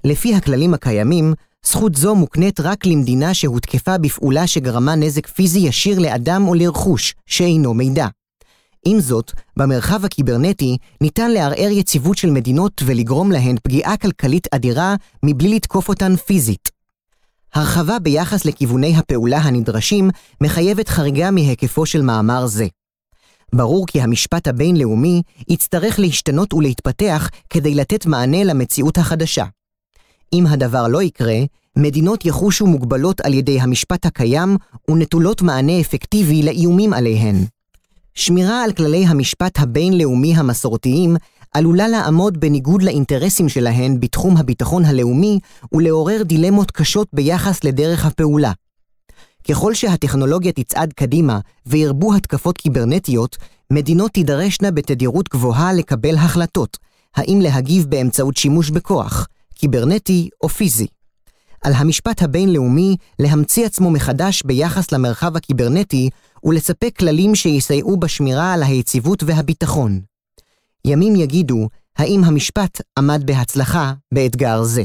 לפי הכללים הקיימים, זכות זו מוקנית רק למדינה שהותקפה בפעולה שגרמה נזק פיזי ישיר לאדם או לרכוש, שאינו מידע. עם זאת, במרחב הקיברנטי ניתן לערער יציבות של מדינות ולגרום להן פגיעה כלכלית אדירה מבלי לתקוף אותן פיזית. הרחבה ביחס לכיווני הפעולה הנדרשים מחייבת חריגה מהיקפו של מאמר זה. ברור כי המשפט הבינלאומי יצטרך להשתנות ולהתפתח כדי לתת מענה למציאות החדשה. אם הדבר לא יקרה, מדינות יחושו מוגבלות על ידי המשפט הקיים ונטולות מענה אפקטיבי לאיומים עליהן. שמירה על כללי המשפט הבינלאומי המסורתיים עלולה לעמוד בניגוד לאינטרסים שלהן בתחום הביטחון הלאומי ולעורר דילמות קשות ביחס לדרך הפעולה. ככל שהטכנולוגיה תצעד קדימה וירבו התקפות קיברנטיות, מדינות תידרשנה בתדירות גבוהה לקבל החלטות, האם להגיב באמצעות שימוש בכוח, קיברנטי או פיזי. על המשפט הבינלאומי להמציא עצמו מחדש ביחס למרחב הקיברנטי ולספק כללים שיסייעו בשמירה על היציבות והביטחון. ימים יגידו האם המשפט עמד בהצלחה באתגר זה.